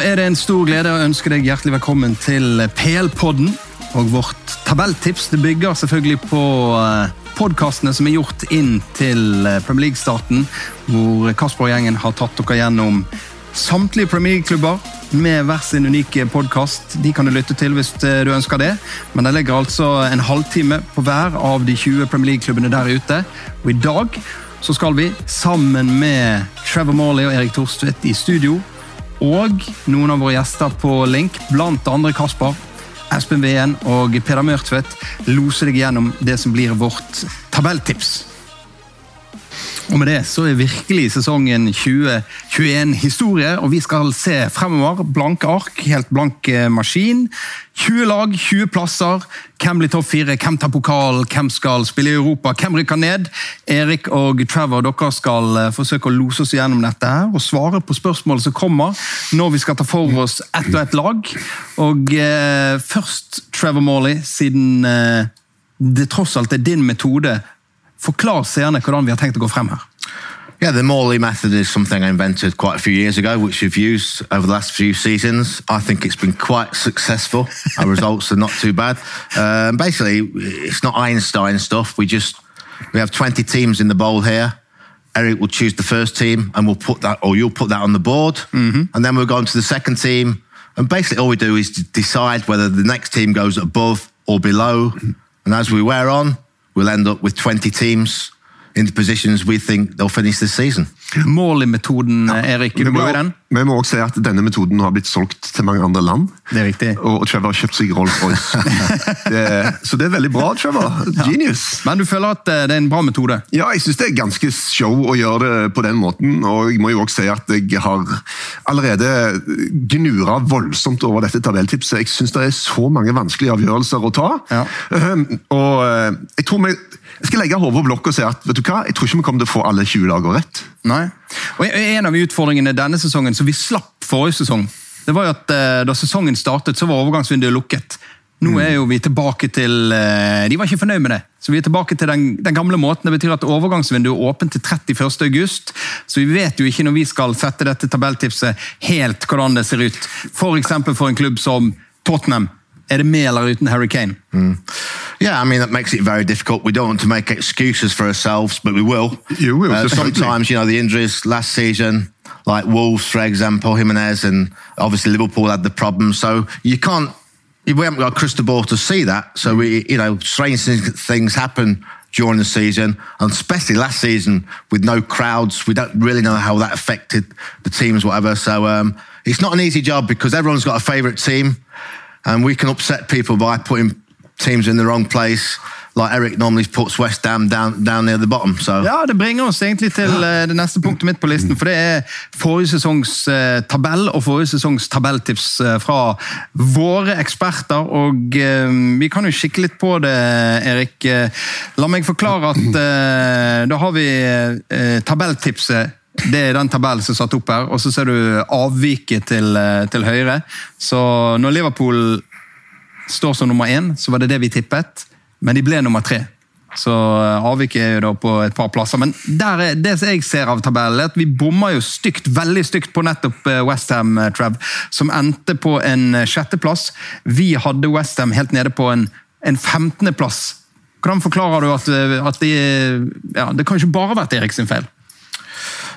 er det en stor glede å ønske deg hjertelig velkommen til PL-podden. Og vårt tabelltips det bygger selvfølgelig på eh, podkastene som er gjort inn til eh, Premier League-starten, hvor Kasper-gjengen har tatt dere gjennom samtlige Premier League-klubber med hver sin unike podkast. De kan du lytte til hvis eh, du ønsker det, men det ligger altså en halvtime på hver av de 20 Premier League-klubbene der ute. Og i dag så skal vi, sammen med Trevor Morley og Erik Thorstvedt i studio, og noen av våre gjester på link, blant andre Kasper, Espen Wien og Peder Mørtvedt, loser deg gjennom det som blir vårt tabelltips. Og med det så er virkelig sesongen 2021 historie, og vi skal se fremover. Blanke ark, helt blank eh, maskin. 20 lag, 20 plasser. Hvem blir topp fire, hvem tar pokal, hvem skal spille i Europa, hvem rykker ned? Erik og Trevor, dere skal eh, forsøke å lose oss gjennom dette her, og svare på spørsmål som kommer når vi skal ta for oss ett og ett lag. Og eh, først, Trevor Morley, siden eh, det tross alt er din metode Forklar seerne hvordan vi har tenkt å gå frem her. Yeah, the Morley method is something I invented quite a few years ago, which we've used over the last few seasons. I think it's been quite successful. Our results are not too bad. Um, basically, it's not Einstein stuff. We just we have 20 teams in the bowl here. Eric will choose the first team, and we'll put that, or you'll put that on the board, mm-hmm. and then we'll go on to the second team. And basically, all we do is decide whether the next team goes above or below. And as we wear on, we'll end up with 20 teams in the positions we think they'll finish this season. Mål-metoden, Erik. Du må, i den? Vi må også si at denne metoden har blitt solgt til mange andre land. Det er riktig. Og Trevor har kjøpt seg Rolls-Royce. så det er veldig bra, Trevor. Genius. Ja. Men du føler at eh, det er en bra metode? Ja, jeg syns det er ganske show å gjøre det på den måten. Og jeg må jo også si at jeg har allerede gnura voldsomt over dette tabelltipset. Jeg syns det er så mange vanskelige avgjørelser å ta. Ja. Ehm, og eh, jeg tror vi jeg skal legge hodet på blokk og si at vet du hva, jeg tror ikke vi kommer til å få alle 20 lagene rett. Nei. Og En av utfordringene denne sesongen som vi slapp forrige sesong, det var jo at eh, da sesongen startet, så var overgangsvinduet lukket. Nå mm. er jo vi tilbake til eh, De var ikke fornøyd med det. Så vi er tilbake til den, den gamle måten. Det betyr at overgangsvinduet er åpent til 31. august. Så vi vet jo ikke når vi skal sette dette tabelltipset helt hvordan det ser ut. F.eks. For, for en klubb som Tottenham. Er det med eller uten Harry Kane? Mm. Yeah, I mean that makes it very difficult. We don't want to make excuses for ourselves, but we will. You will. Uh, sometimes, you know, the injuries last season, like Wolves, for example, Jimenez, and obviously Liverpool had the problem. So you can't. We haven't got a crystal ball to see that. So we, you know, strange things happen during the season, and especially last season with no crowds. We don't really know how that affected the teams, whatever. So um, it's not an easy job because everyone's got a favourite team, and we can upset people by putting teams in the wrong place. Like Eric normally puts West Ham down, down near the bottom. So. Ja, Det bringer oss egentlig til uh, det neste punktet mitt på listen. for Det er forrige sesongs uh, tabell og forrige sesongs tabelltips uh, fra våre eksperter. og Vi kan jo kikke litt på det, Erik. la meg forklare at da har vi tabelltipset det er den tabellen som er satt opp her, og så ser du avviket til, til høyre. Så når Liverpool står som nummer én, så var det det vi tippet. Men de ble nummer tre. Så eh, avviket er jo da på et par plasser. Men er, det jeg ser av tabellen, er at vi bommer jo stygt, veldig stygt på nettopp eh, Westham, eh, Trev, som endte på en sjetteplass. Vi hadde Westham helt nede på en, en 15.-plass. Hvordan forklarer du at, at de, ja, det kan ikke bare ha vært Erik sin feil?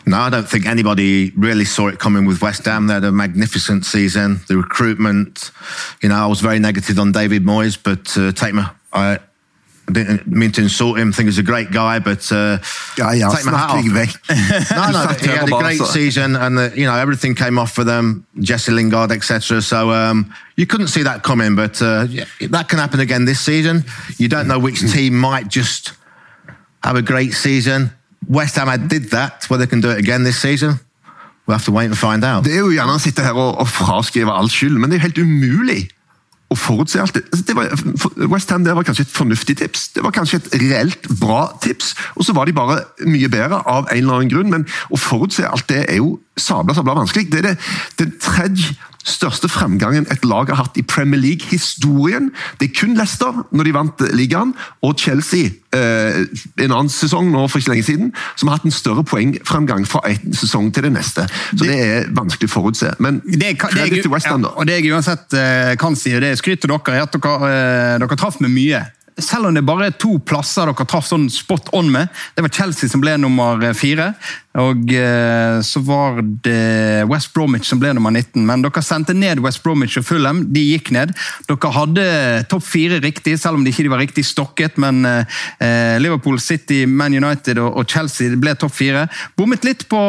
No, I don't think anybody really saw it coming with West Ham. They had a magnificent season. The recruitment, you know, I was very negative on David Moyes, but uh, take my, I, I didn't mean to insult him. I think he's a great guy, but uh, yeah, yeah, take my hat off. no, no, he had a great season, and the, you know everything came off for them. Jesse Lingard, etc. So um, you couldn't see that coming, but uh, yeah, that can happen again this season. You don't know which team might just have a great season West Ham did that, whether they can do it again this season. We'll have to wait and find out. Det er jo gjerne å sitte her og, og fraskrive all skyld, men det er jo helt umulig å forutse alt. Det. det var, West Ham det var kanskje et fornuftig tips, det var kanskje et reelt bra tips. Og så var de bare mye bedre av en eller annen grunn, men å forutse alt det er jo sabla sabla vanskelig. Det er det, den tredje største fremgangen et lag har hatt i Premier League-historien. Det er kun Leicester, når de vant ligaen, og Chelsea eh, en annen sesong nå for ikke lenge siden, som har hatt en større poengfremgang fra en sesong til det neste. Så det, det er vanskelig å forutse. Men det, det, til West da. Ja, og det jeg uansett uh, kan si, og det skryter dere er at dere, uh, dere traff med mye selv om det bare er to plasser dere traff sånn spot on med. Det var Chelsea som ble nummer fire. Og eh, så var det West Bromwich som ble nummer 19. Men dere sendte ned West Bromwich og Fulham. De gikk ned. Dere hadde topp fire riktig, selv om de ikke var riktig stokket. Men eh, Liverpool, City, Man United og, Chelsea ble topp fire. Bommet litt på,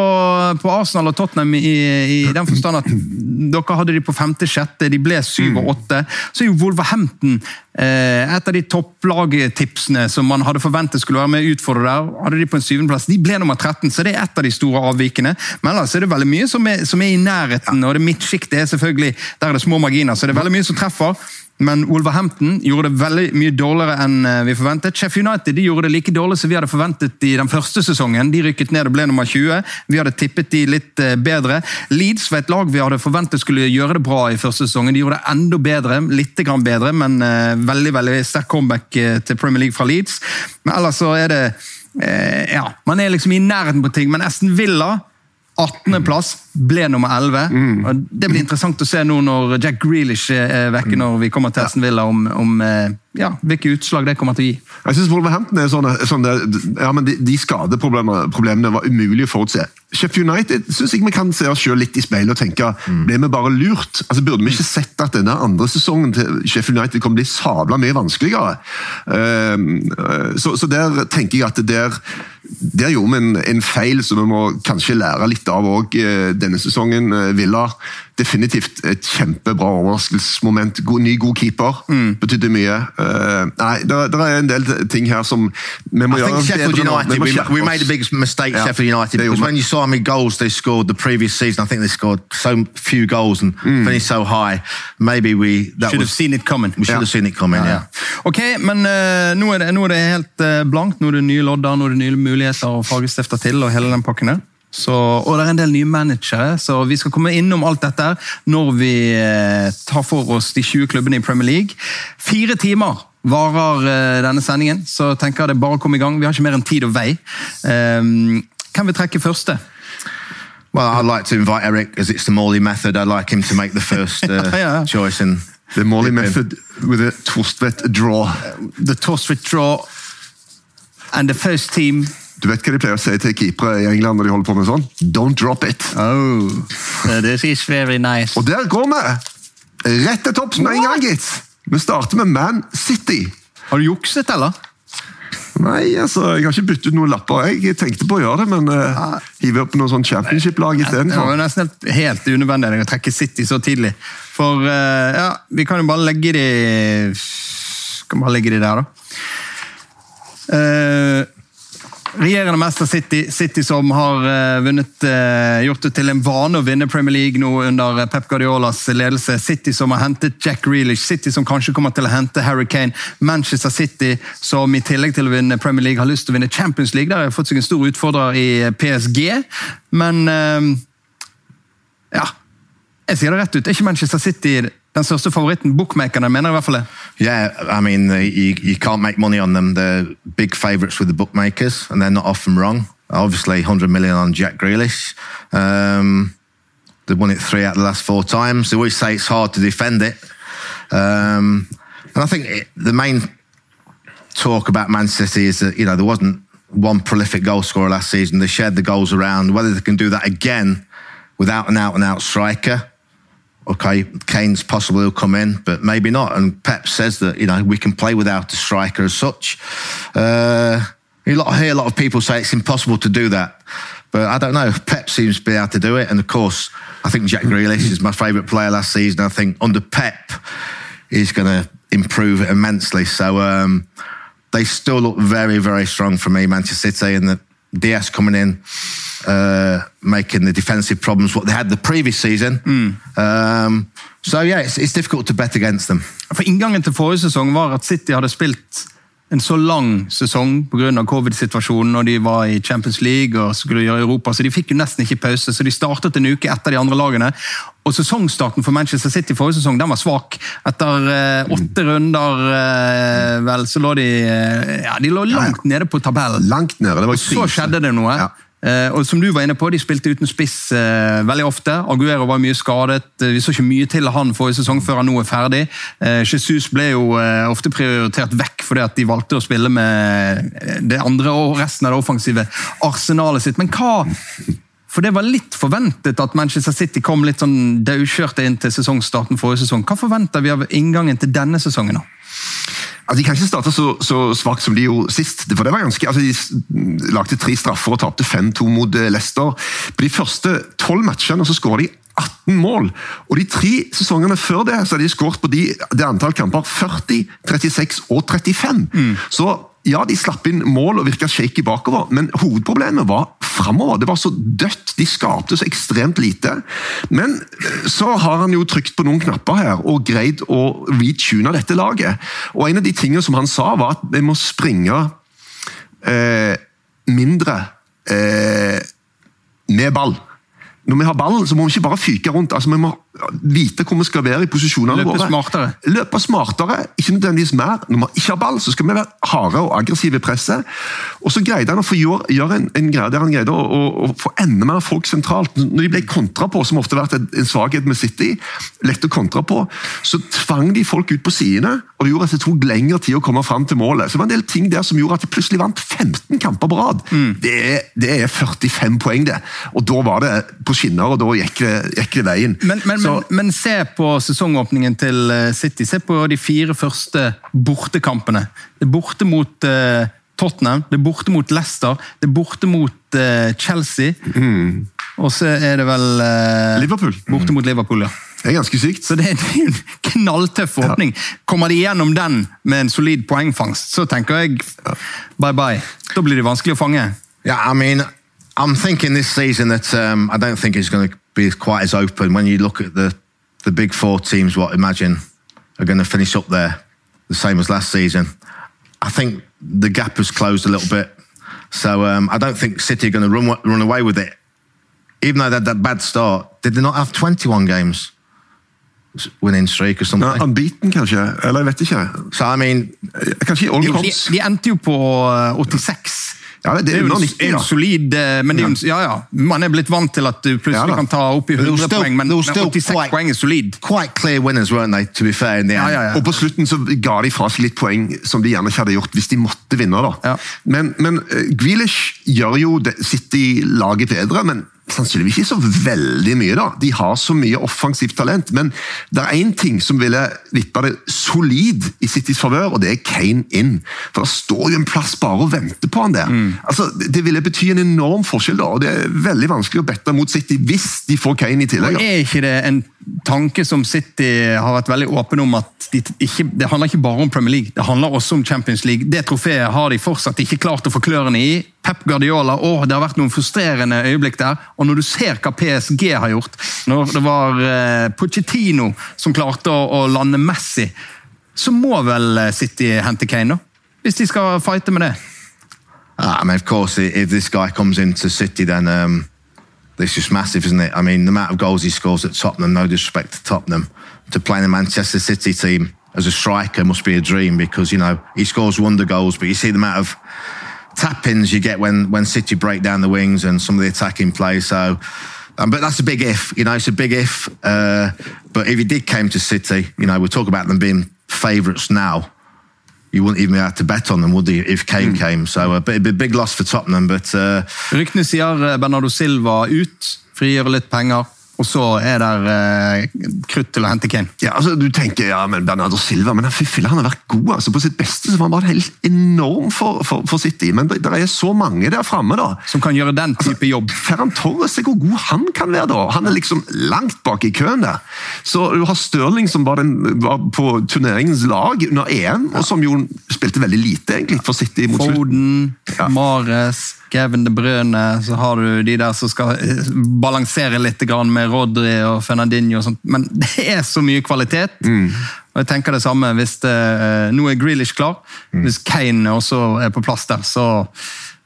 på, Arsenal og Tottenham i, i den forstand at dere hadde de på femte-sjette, de ble syv og åtte. Så er jo Wolverhampton eh, et av de topplagtipsene som man hadde forventet skulle være med utfordre der. Hadde de på en syvendeplass. De ble nummer 13, så det er et av de store avvikene. Men ellers er det veldig mye som er, som er i nærheten, og det midtsjiktet er selvfølgelig der er det små marginer. Så det er veldig mye som treffer. Men Wolverhampton gjorde det veldig mye dårligere enn eh, vi forventet. Chef United de gjorde det like dårlig som vi hadde forventet i den første sesongen. De rykket ned og ble nummer 20. Vi hadde tippet de litt eh, bedre. Leeds var et lag vi hadde forventet skulle gjøre det bra i første sesongen. De gjorde det enda bedre, litt grann bedre, men uh, veldig veldig sterk comeback til Premier League fra Leeds. Men ellers så er det eh, ja, Man er liksom i nærheten på ting, men Esten Villa 18.-plass ble nummer 11. Mm. Det blir interessant å se nå når Jack Grealish er vekke, når vi kommer til Aston Villa, om, om eh, ja, hvilke utslag det kommer til å gi. Jeg synes Wolverhampton er sånne, sånne ja, men De, de skadeproblemene var umulig å forutse. Sheffield United synes jeg vi kan se oss selv litt i speilet og tenke mm. ble vi bare lurt? Altså Burde vi ikke sett at denne andre sesongen til Sheffield United kommer til å bli sabla mye vanskeligere? Uh, så, så, der tenker jeg at der, der gjorde vi en, en, feil som vi må kanskje lære litt av òg denne sesongen. Uh, Villa definitivt et kjempebra overraskelsesmoment. God, ny, god keeper mm. betydde mye. Uh, nei, det, er en del ting her som vi må I gjøre Sheffield United, we, we, made a big mistake, yeah. Sheffield United, because when you saw how many goals they scored the previous season, I think they scored so few goals and mm. finished so high. Maybe we that should was, have seen it coming. We should yeah. have seen it coming, ja. Yeah. Ok, men uh, nå, er det, nå, er det, helt uh, blankt. Nå er det nye lodder, nå er det nye muligheter og fargestifter til og hele den pakken der. Så, og det er en del nye managere, så vi skal komme innom alt dette når vi eh, tar for oss de 20 klubbene i Premier League. Fire timer varer eh, denne sendingen, så tenker jeg det bare å komme i gang. Vi har ikke mer enn tid og vei. Um, kan vi trekke første? Well, I'd like to invite Eric, as it's the Morley method. I'd like him to make the first uh, yeah. choice. And the Morley method with a Torstvedt draw. The Torstvedt draw. And the first team du vet hva de pleier å si til keepere i England når de holder på med sånn? Don't drop it. Oh, this is very nice. Og der går vi! Rett til topps med en gang, gitt. Vi starter med Man City. Har du jukset, eller? Nei, altså, jeg har ikke byttet ut noen lapper. Jeg tenkte på å gjøre det, men uh, hive opp noe sånn championship-lag istedenfor. Det var nesten helt unødvendig å trekke City så tidlig. For uh, ja, vi kan jo bare legge de Kan bare legge de der, da. Uh, regjerende mester City, City som har uh, vunnet, uh, gjort det til en vane å vinne Premier League nå under Pep Guardiolas ledelse. City som har hentet Jack Grealish, City som kanskje kommer til å hente Harry Kane. Manchester City som i tillegg til å vinne Premier League har lyst til å vinne Champions League. Der har fått seg en stor utfordrer i PSG, men ja. Jeg sier det rett ut. Er ikke Manchester City den største favoritten. Bookmakerne mener i hvert fall det. Yeah, I mean, you, you can't make money on them. They're big favourites with the bookmakers, and they're not often wrong. Obviously, 100 million on Jack Grealish. Um, they've won it three out of the last four times. They always say it's hard to defend it. Um, and I think it, the main talk about Man City is that, you know, there wasn't one prolific goal scorer last season. They shared the goals around. Whether they can do that again without an out and out striker okay, Kane's possible he'll come in, but maybe not. And Pep says that you know we can play without a striker as such. Uh, I hear a lot of people say it's impossible to do that, but I don't know. Pep seems to be able to do it, and of course, I think Jack Grealish is my favourite player last season. I think under Pep, he's going to improve immensely. So um, they still look very, very strong for me, Manchester City, and the DS coming in uh, making the defensive problems what they had the previous season. Mm. Um, so yeah, it's, it's, difficult to bet against them. For Inngangen til forrige sesong var at City hadde spilt en så lang sesong pga. covid-situasjonen og de var i Champions League og skulle gjøre Europa, så de fikk jo nesten ikke pause. Så de startet en uke etter de andre lagene. Og sesongstarten for Manchester City forrige sesong den var svak. Etter eh, åtte runder eh, vel, så lå de eh, ja, de lå langt nede på tabellen. Langt nede, det var Og så skjedde det noe. Ja. Eh, og som du var inne på, De spilte uten spiss eh, veldig ofte. Aguero var mye skadet. Eh, Vi så ikke mye til han forrige sesong før han nå er ferdig. Jesus ble jo ofte prioritert vekk fordi at de valgte å spille med det andre og resten av det offensive arsenalet sitt. Men hva For det var litt forventet at Manchester City kom litt sånn daukjørte inn til sesongstarten forrige sesong. Hva forventer vi av inngangen til denne sesongen? da? Altså, de kan ikke starte så, så svakt som de gjorde sist. for det var ganske, altså, De lagde tre straffer og tapte 5-2 mot eh, Leicester. På de første tolv matchene så skåra de 18 mål. Og de tre sesongene før det så hadde de skåret på de, det antall kamper 40, 36 og 35. Så ja, de slapp inn mål og virka shaky bakover, men hovedproblemet var framover. Det var så dødt. De skapte så ekstremt lite. Men eh, så har han jo trykt på noen knapper her og greid å retune dette laget. Og en av de tingene som han sa, var at vi må springe eh, mindre eh, med ball. Når vi har ballen, så må vi ikke bare fyke rundt. altså Vi må vite hvor vi skal være i posisjonene Løpe våre. smartere. Løpe smartere, ikke nødvendigvis mer. Når vi ikke har ball, så skal vi være harde og aggressive i presset. Og så greide han å få gjøre, gjøre en, en greie der han greide å, å, å få enda mer folk sentralt. Når de ble kontra på, som ofte har vært en, svakhet med City, lett å kontra på, så tvang de folk ut på sidene, og det gjorde at det tok lengre tid å komme fram til målet. Så det var en del ting der som gjorde at de plutselig vant 15 kamper på rad. Det, er, det er 45 poeng, det. Og da var det på skinner, og da gikk det, gikk det veien. Men, men, Så- men, se på sesongåpningen til eh, City. Se på de fire første bortekampene. Det er borte mot uh, Tottenham, det er borte mot Leicester, det er borte mot uh, Chelsea. Og så er det vel uh, Liverpool. borte mot Liverpool, ja. Det er ganske sykt. Så det, det er en knalltøff åpning. Kommer de gjennom den med en solid poengfangst, så tenker jeg bye bye. Da blir det vanskelig å fange. Yeah, I mean, I'm thinking this season that um, I don't think it's going to be quite as open when you look at the the big four teams. What I imagine are going to finish up there, the same as last season. I think the gap has closed a little bit, so um, I don't think City are going to run run away with it. Even though they had that bad start, did they not have 21 games winning streak or something? Ja, unbeaten, kanskje? Eller jeg vet ikke. So I mean, Kanskje i all Jo, de, de endte jo på eh, 86. Ja, det Det er jo under en, 90, en solid eh, men det er ja, ja, Man er blitt vant til at du plutselig Ja kan ta opp i But it was 100 still- poeng, men, men 86 quite- poeng er solid. quite clear winners, weren't they? To be fair, in the end. ja, ja. Og på slutten så ga de fra seg litt poeng som de gjerne ikke hadde gjort hvis de måtte vinne. da. Ja. Men, men eh, Grealish gjør jo det- City-laget bedre, men sannsynligvis ikke så veldig mye. da. De har så mye offensivt talent, men det er én ting som ville vippa det solid i Citys favør, og det er Kane inn. For det står jo en plass bare og venter på han der. Mm. Altså, Det ville bety en enorm forskjell, da, og det er veldig vanskelig å bette mot City hvis de får Kane i tillegg. Og er ikke det en tanke som City har vært veldig åpen om at de ikke, det handler ikke bare om Premier League, det handler også om Champions League. Det trofeet har de fortsatt ikke klart å få klørne i. Pep Guardiola, å, det har vært noen frustrerende øyeblikk der. Og når du ser hva PSG har gjort, når det var eh, Pochettino som klarte å, lande Messi, så må vel eh, City hente Kane, da? Hvis de skal fighte med det. Ah, I mean, of course, if this guy comes into City, then um, it's just massive, isn't it? I mean, the amount of goals he scores at Tottenham, no disrespect to Tottenham, to play in a Manchester City team as a striker must be a dream because, you know, he scores wonder goals, but you see the amount of tap-ins you get when, when City break down the wings and some of the attacking play, so... Um, but that's a big if, you know, it's a big if. Uh, but if he did came to City, you know, we talk about them being favourites now you wouldn't even be able to bet on them, would you, if Kane came? So uh, it'd be a big loss for Tottenham. But uh, Ryktene sier eh, Bernardo Silva ut, frigjøre litt penger, og så er der eh, krutt til å hente Kane. Ja, altså Du tenker ja, men Bernardo Silva men han, fy han har vært god. altså På sitt beste så var han bare helt enorm for, for, for City. Men det, det er så mange der framme. Som kan gjøre den type jobb. Ferran Torres, se hvor god han kan være, da. Han er liksom langt bak i køen der. Så Du har Stirling, som var, den, var på turneringens lag under EM, og som jo spilte veldig lite egentlig for City mot slutten. Foden, Ja. Mares, Kevin De Brøne, så har du de der som skal eh, balansere litt med Rodri og Fernandinho og sånt. Men det er så mye kvalitet. Mm. Og jeg tenker det samme hvis det, eh, Nå er Grealish klar. Hvis Kane også er på plass der, så,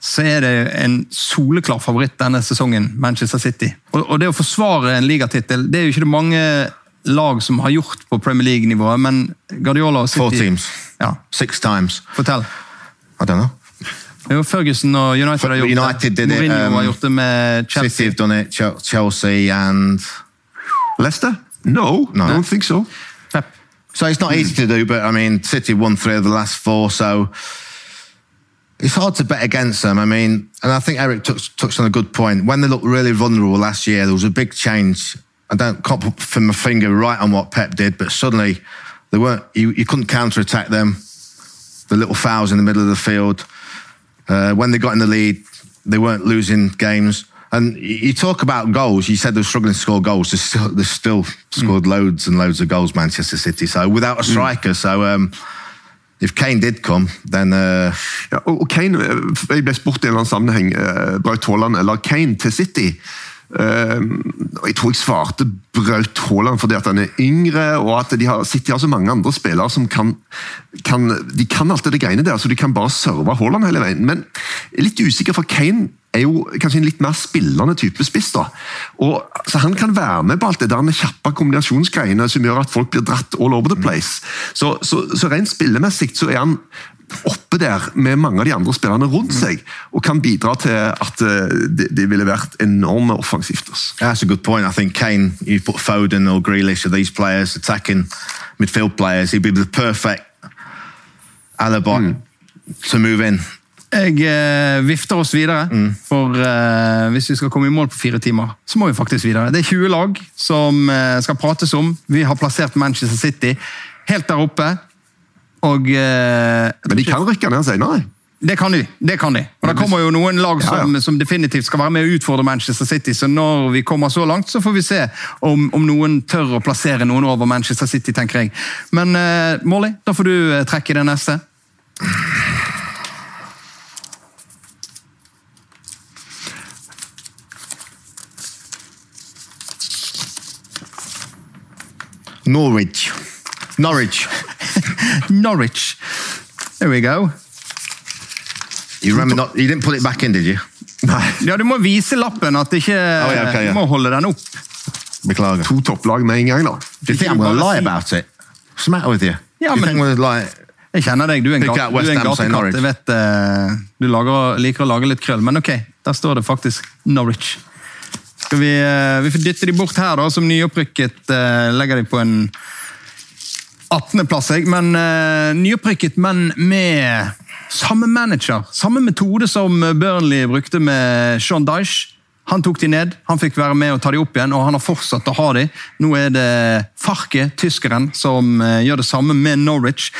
så er det en soleklar favoritt denne sesongen, Manchester City. Og, og det å forsvare en ligatittel, det er jo ikke det mange lag som har gjort på Premier League-nivået, men Guardiola og City Four teams. Ja, Six times. Fortell. I don't know. Jo, Ferguson og United har gjort United det. did it, Mourinho um, har gjort det med City Chelsea. have done it, Chelsea and Leicester? No, No. don't think so. Pep. So it's not easy to do, but I mean, City won three of the last four, so it's hard to bet against them. I mean, and I think Eric touched, touched on a good point. When they looked really vulnerable last year, there was a big change. I don't can't put my finger right on what Pep did, but suddenly they weren't. You, you couldn't counter attack them. The little fouls in the middle of the field. Uh, when they got in the lead, they weren't losing games. And you talk about goals. You said they were struggling to score goals. They still, they still scored loads and loads of goals, Manchester City. So without a striker, so um, if Kane did come, then uh, Ja, og Kane, eh, Jeg ble spurt i en eller annen sammenheng eh, Braut Haaland eller Kane til City. Og Jeg tror jeg svarte Braut Haaland fordi at han er yngre, og at de har, City har så mange andre spillere som kan, kan De kan alt det greiene der, så de kan bare serve Haaland hele veien. Men jeg er litt usikker, for Kane er jo kanskje en litt mer spillende type spiss. da. Og, så Han kan være med på alt det der med kjappe kombinasjonsgreiene som gjør at folk blir dratt all over the place. Så, så, så rent spillemessig så er han oppe der med mange av de andre spillerne rundt seg, og kan bidra til at eh, det, det ville vært enorme offensivt. altså. that's a good point. I think Kane, you put Foden or Grealish or these players, attacking midfield players, he'd be the perfect alibi to move in. Jeg eh, vifter oss videre, for eh, hvis vi skal komme i mål på fire timer, så må vi faktisk videre. Det er 20 lag som eh, skal prates om. Vi har plassert Manchester City helt der oppe. Og eh, Men de kan rykke ned senere. Det kan de. det kan de. Og Det kommer jo noen lag Ja, ja. som, som definitivt skal være med å utfordre Manchester City. Så når vi kommer så langt, så får vi se om, om noen tør å plassere noen over Manchester City, tenker jeg. Men uh, Molly, da får du eh, trekke det neste. Norwich. Norwich. Norwich. There we go. You remember not? You didn't put it back in, did you? Ja, Du må vise lappen, at ikke oh, yeah, okay, yeah. Du må holde den opp. Beklager. To topplag med en gang, da. Do you think I'm to lie about it? What's the matter with you? Lie? Jeg kjenner deg, du er en, du er en gatekatt. Jeg vet eh, Du lager, liker å lage litt krøll, men ok, der står det faktisk Norwich. Skal vi, uh, vi får dytte de bort her, da, som nyopprykket. Uh, legger de på en 18.-plass, jeg. Men uh, nyopprykket, men med samme manager. Samme metode som Burnley brukte med Sean Dyche. Han tok de ned, han fikk være med og ta de opp igjen, og han har fortsatt å ha de. Nå er det Farke, tyskeren, som uh, gjør det samme med Norwich.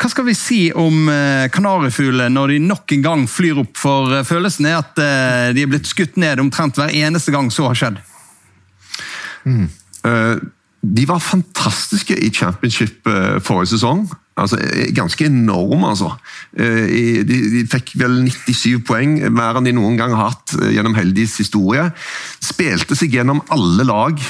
Hva skal vi si om uh, kanarifuglene når de nok en gang flyr opp? For eh, følelsen er at eh, de er blitt skutt ned omtrent hver eneste gang så har skjedd. Eh, de var fantastiske i championship eh, forrige sesong. Altså, eh, ganske enorme, altså. Eh, de, de fikk vel 97 poeng, mer enn de noen gang har hatt gjennom Heldis historie. Spilte seg gjennom alle lag.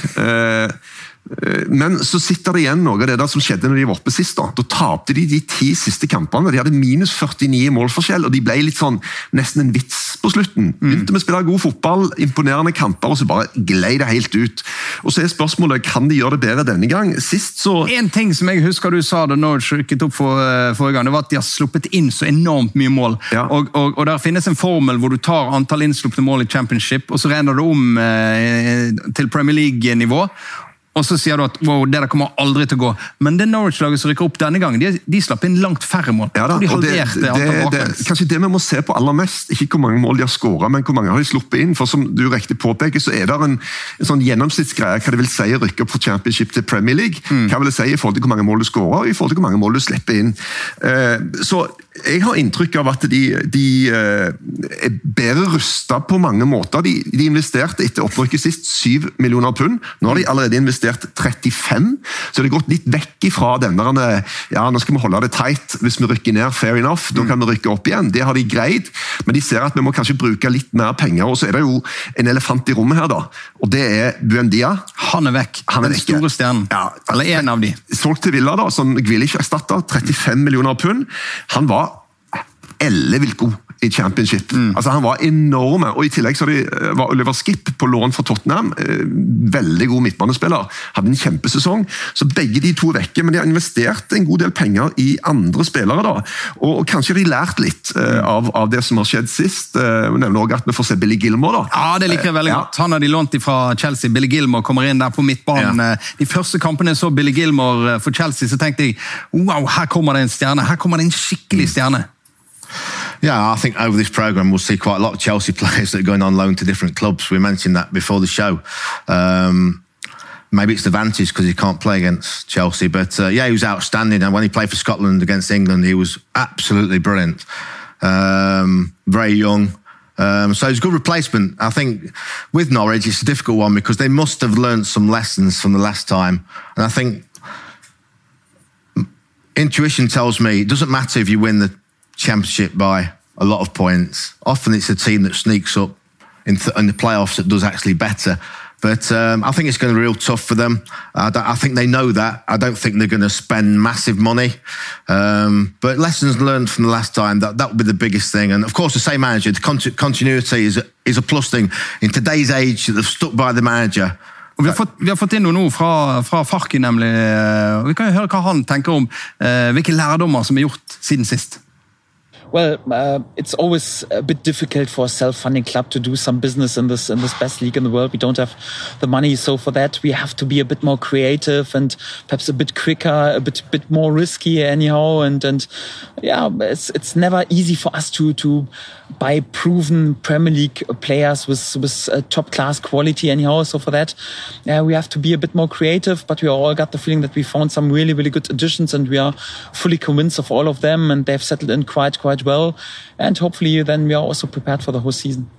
Men så sitter det igjen noe av det der som skjedde når de var oppe sist. Da Da tapte de de ti siste kampene. De hadde minus 49 i målforskjell, og de ble litt sånn nesten en vits på slutten. Begynte med å spille god fotball, imponerende kamper, og så bare glei det helt ut. Og så er spørsmålet kan de gjøre det bedre denne gang. Sist så En ting som jeg husker du sa da Norwich rykket opp for, eh, forrige gang, det var at de har sluppet inn så enormt mye mål. Ja. Og, og, og der finnes en formel hvor du tar antall innslupne mål i championship, og så regner du om eh, til Premier League-nivå. Og så sier du at wow, det der kommer aldri til å gå. Men det Norwich-laget som rykker opp denne gangen, de, de slapp inn langt færre mål. Ja da, og de det, det, det, kanskje det vi må se på aller mest, ikke hvor mange mål de har skåra, men hvor mange har de sluppet inn. For som du riktig påpeker, så er det en, en sånn gjennomsnittsgreie hva det vil si å rykke opp fra championship til Premier League. Mm. Hva vil det si i forhold til hvor mange mål du skårer, og i forhold til hvor mange mål du slipper inn. Uh, så jeg har inntrykk av at de, de eh, er bedre rusta på mange måter. De, de investerte etter opprykket sist 7 millioner pund. Nå har de allerede investert 35, så det har gått litt vekk ifra den der ja, nå skal vi holde det tight. Hvis vi rykker ned, fair enough, da kan vi rykke opp igjen. Det har de greid, men de ser at vi må kanskje bruke litt mer penger. Og så er det jo en elefant i rommet her, da. Og det er Buendia. Han er vekk. Han er den store stjernen. Ja, Eller en av de. Solgt til Villa, da, som Gwilich-erstatter. 35 millioner pund. Han var ellevilt god i championship. Mm. Altså Han var enorme. og I tillegg så eh, var Oliver Skipp på lån fra Tottenham. Eh, veldig god midtbanespiller. Hadde en kjempesesong. Så begge de to er vekke, men de har investert en god del penger i andre spillere. da, Og, kanskje de lært litt uh, av, av, det som har skjedd sist. Uh, nevner også at vi får se Billy Gilmore. da. Ja, det liker jeg veldig godt. Han har de lånt fra Chelsea. Billy Gilmore kommer inn der på midtbanen. Ja. De første kampene jeg så Billy Gilmore for Chelsea, så tenkte jeg wow, her kommer det en stjerne. Her kommer det en skikkelig stjerne. Yeah, I think over this program we'll see quite a lot of Chelsea players that are going on loan to different clubs. We mentioned that before the show. Um, maybe it's the advantage because he can't play against Chelsea, but uh, yeah, he was outstanding. And when he played for Scotland against England, he was absolutely brilliant. Um, very young. Um, so it's a good replacement. I think with Norwich, it's a difficult one because they must have learned some lessons from the last time. And I think intuition tells me it doesn't matter if you win the championship by a lot of points. Often it's a team that sneaks up in, th- in the playoffs that does actually better. But um, I think it's going to be real tough for them. I, I, think they know that. I don't think they're going to spend massive money. Um, but lessons learned from the last time, that, that would be the biggest thing. And of course, the same manager, the cont- continuity is a, is a plus thing. In today's age, they've stuck by the manager. vi har, fått, vi har fått inn ord fra, fra Farki, nemlig. Vi kan jo høre hva han tenker om eh, hvilke lærdommer som er gjort siden sist. Well, uh, it's always a bit difficult for a self-funding club to do some business in this in this best league in the world. We don't have the money, so for that we have to be a bit more creative and perhaps a bit quicker, a bit bit more risky, anyhow. And and yeah, it's it's never easy for us to to buy proven Premier League players with with uh, top class quality, anyhow. So for that, yeah, we have to be a bit more creative. But we all got the feeling that we found some really really good additions, and we are fully convinced of all of them, and they've settled in quite quite quite well. And hopefully, then we are also prepared for the whole season.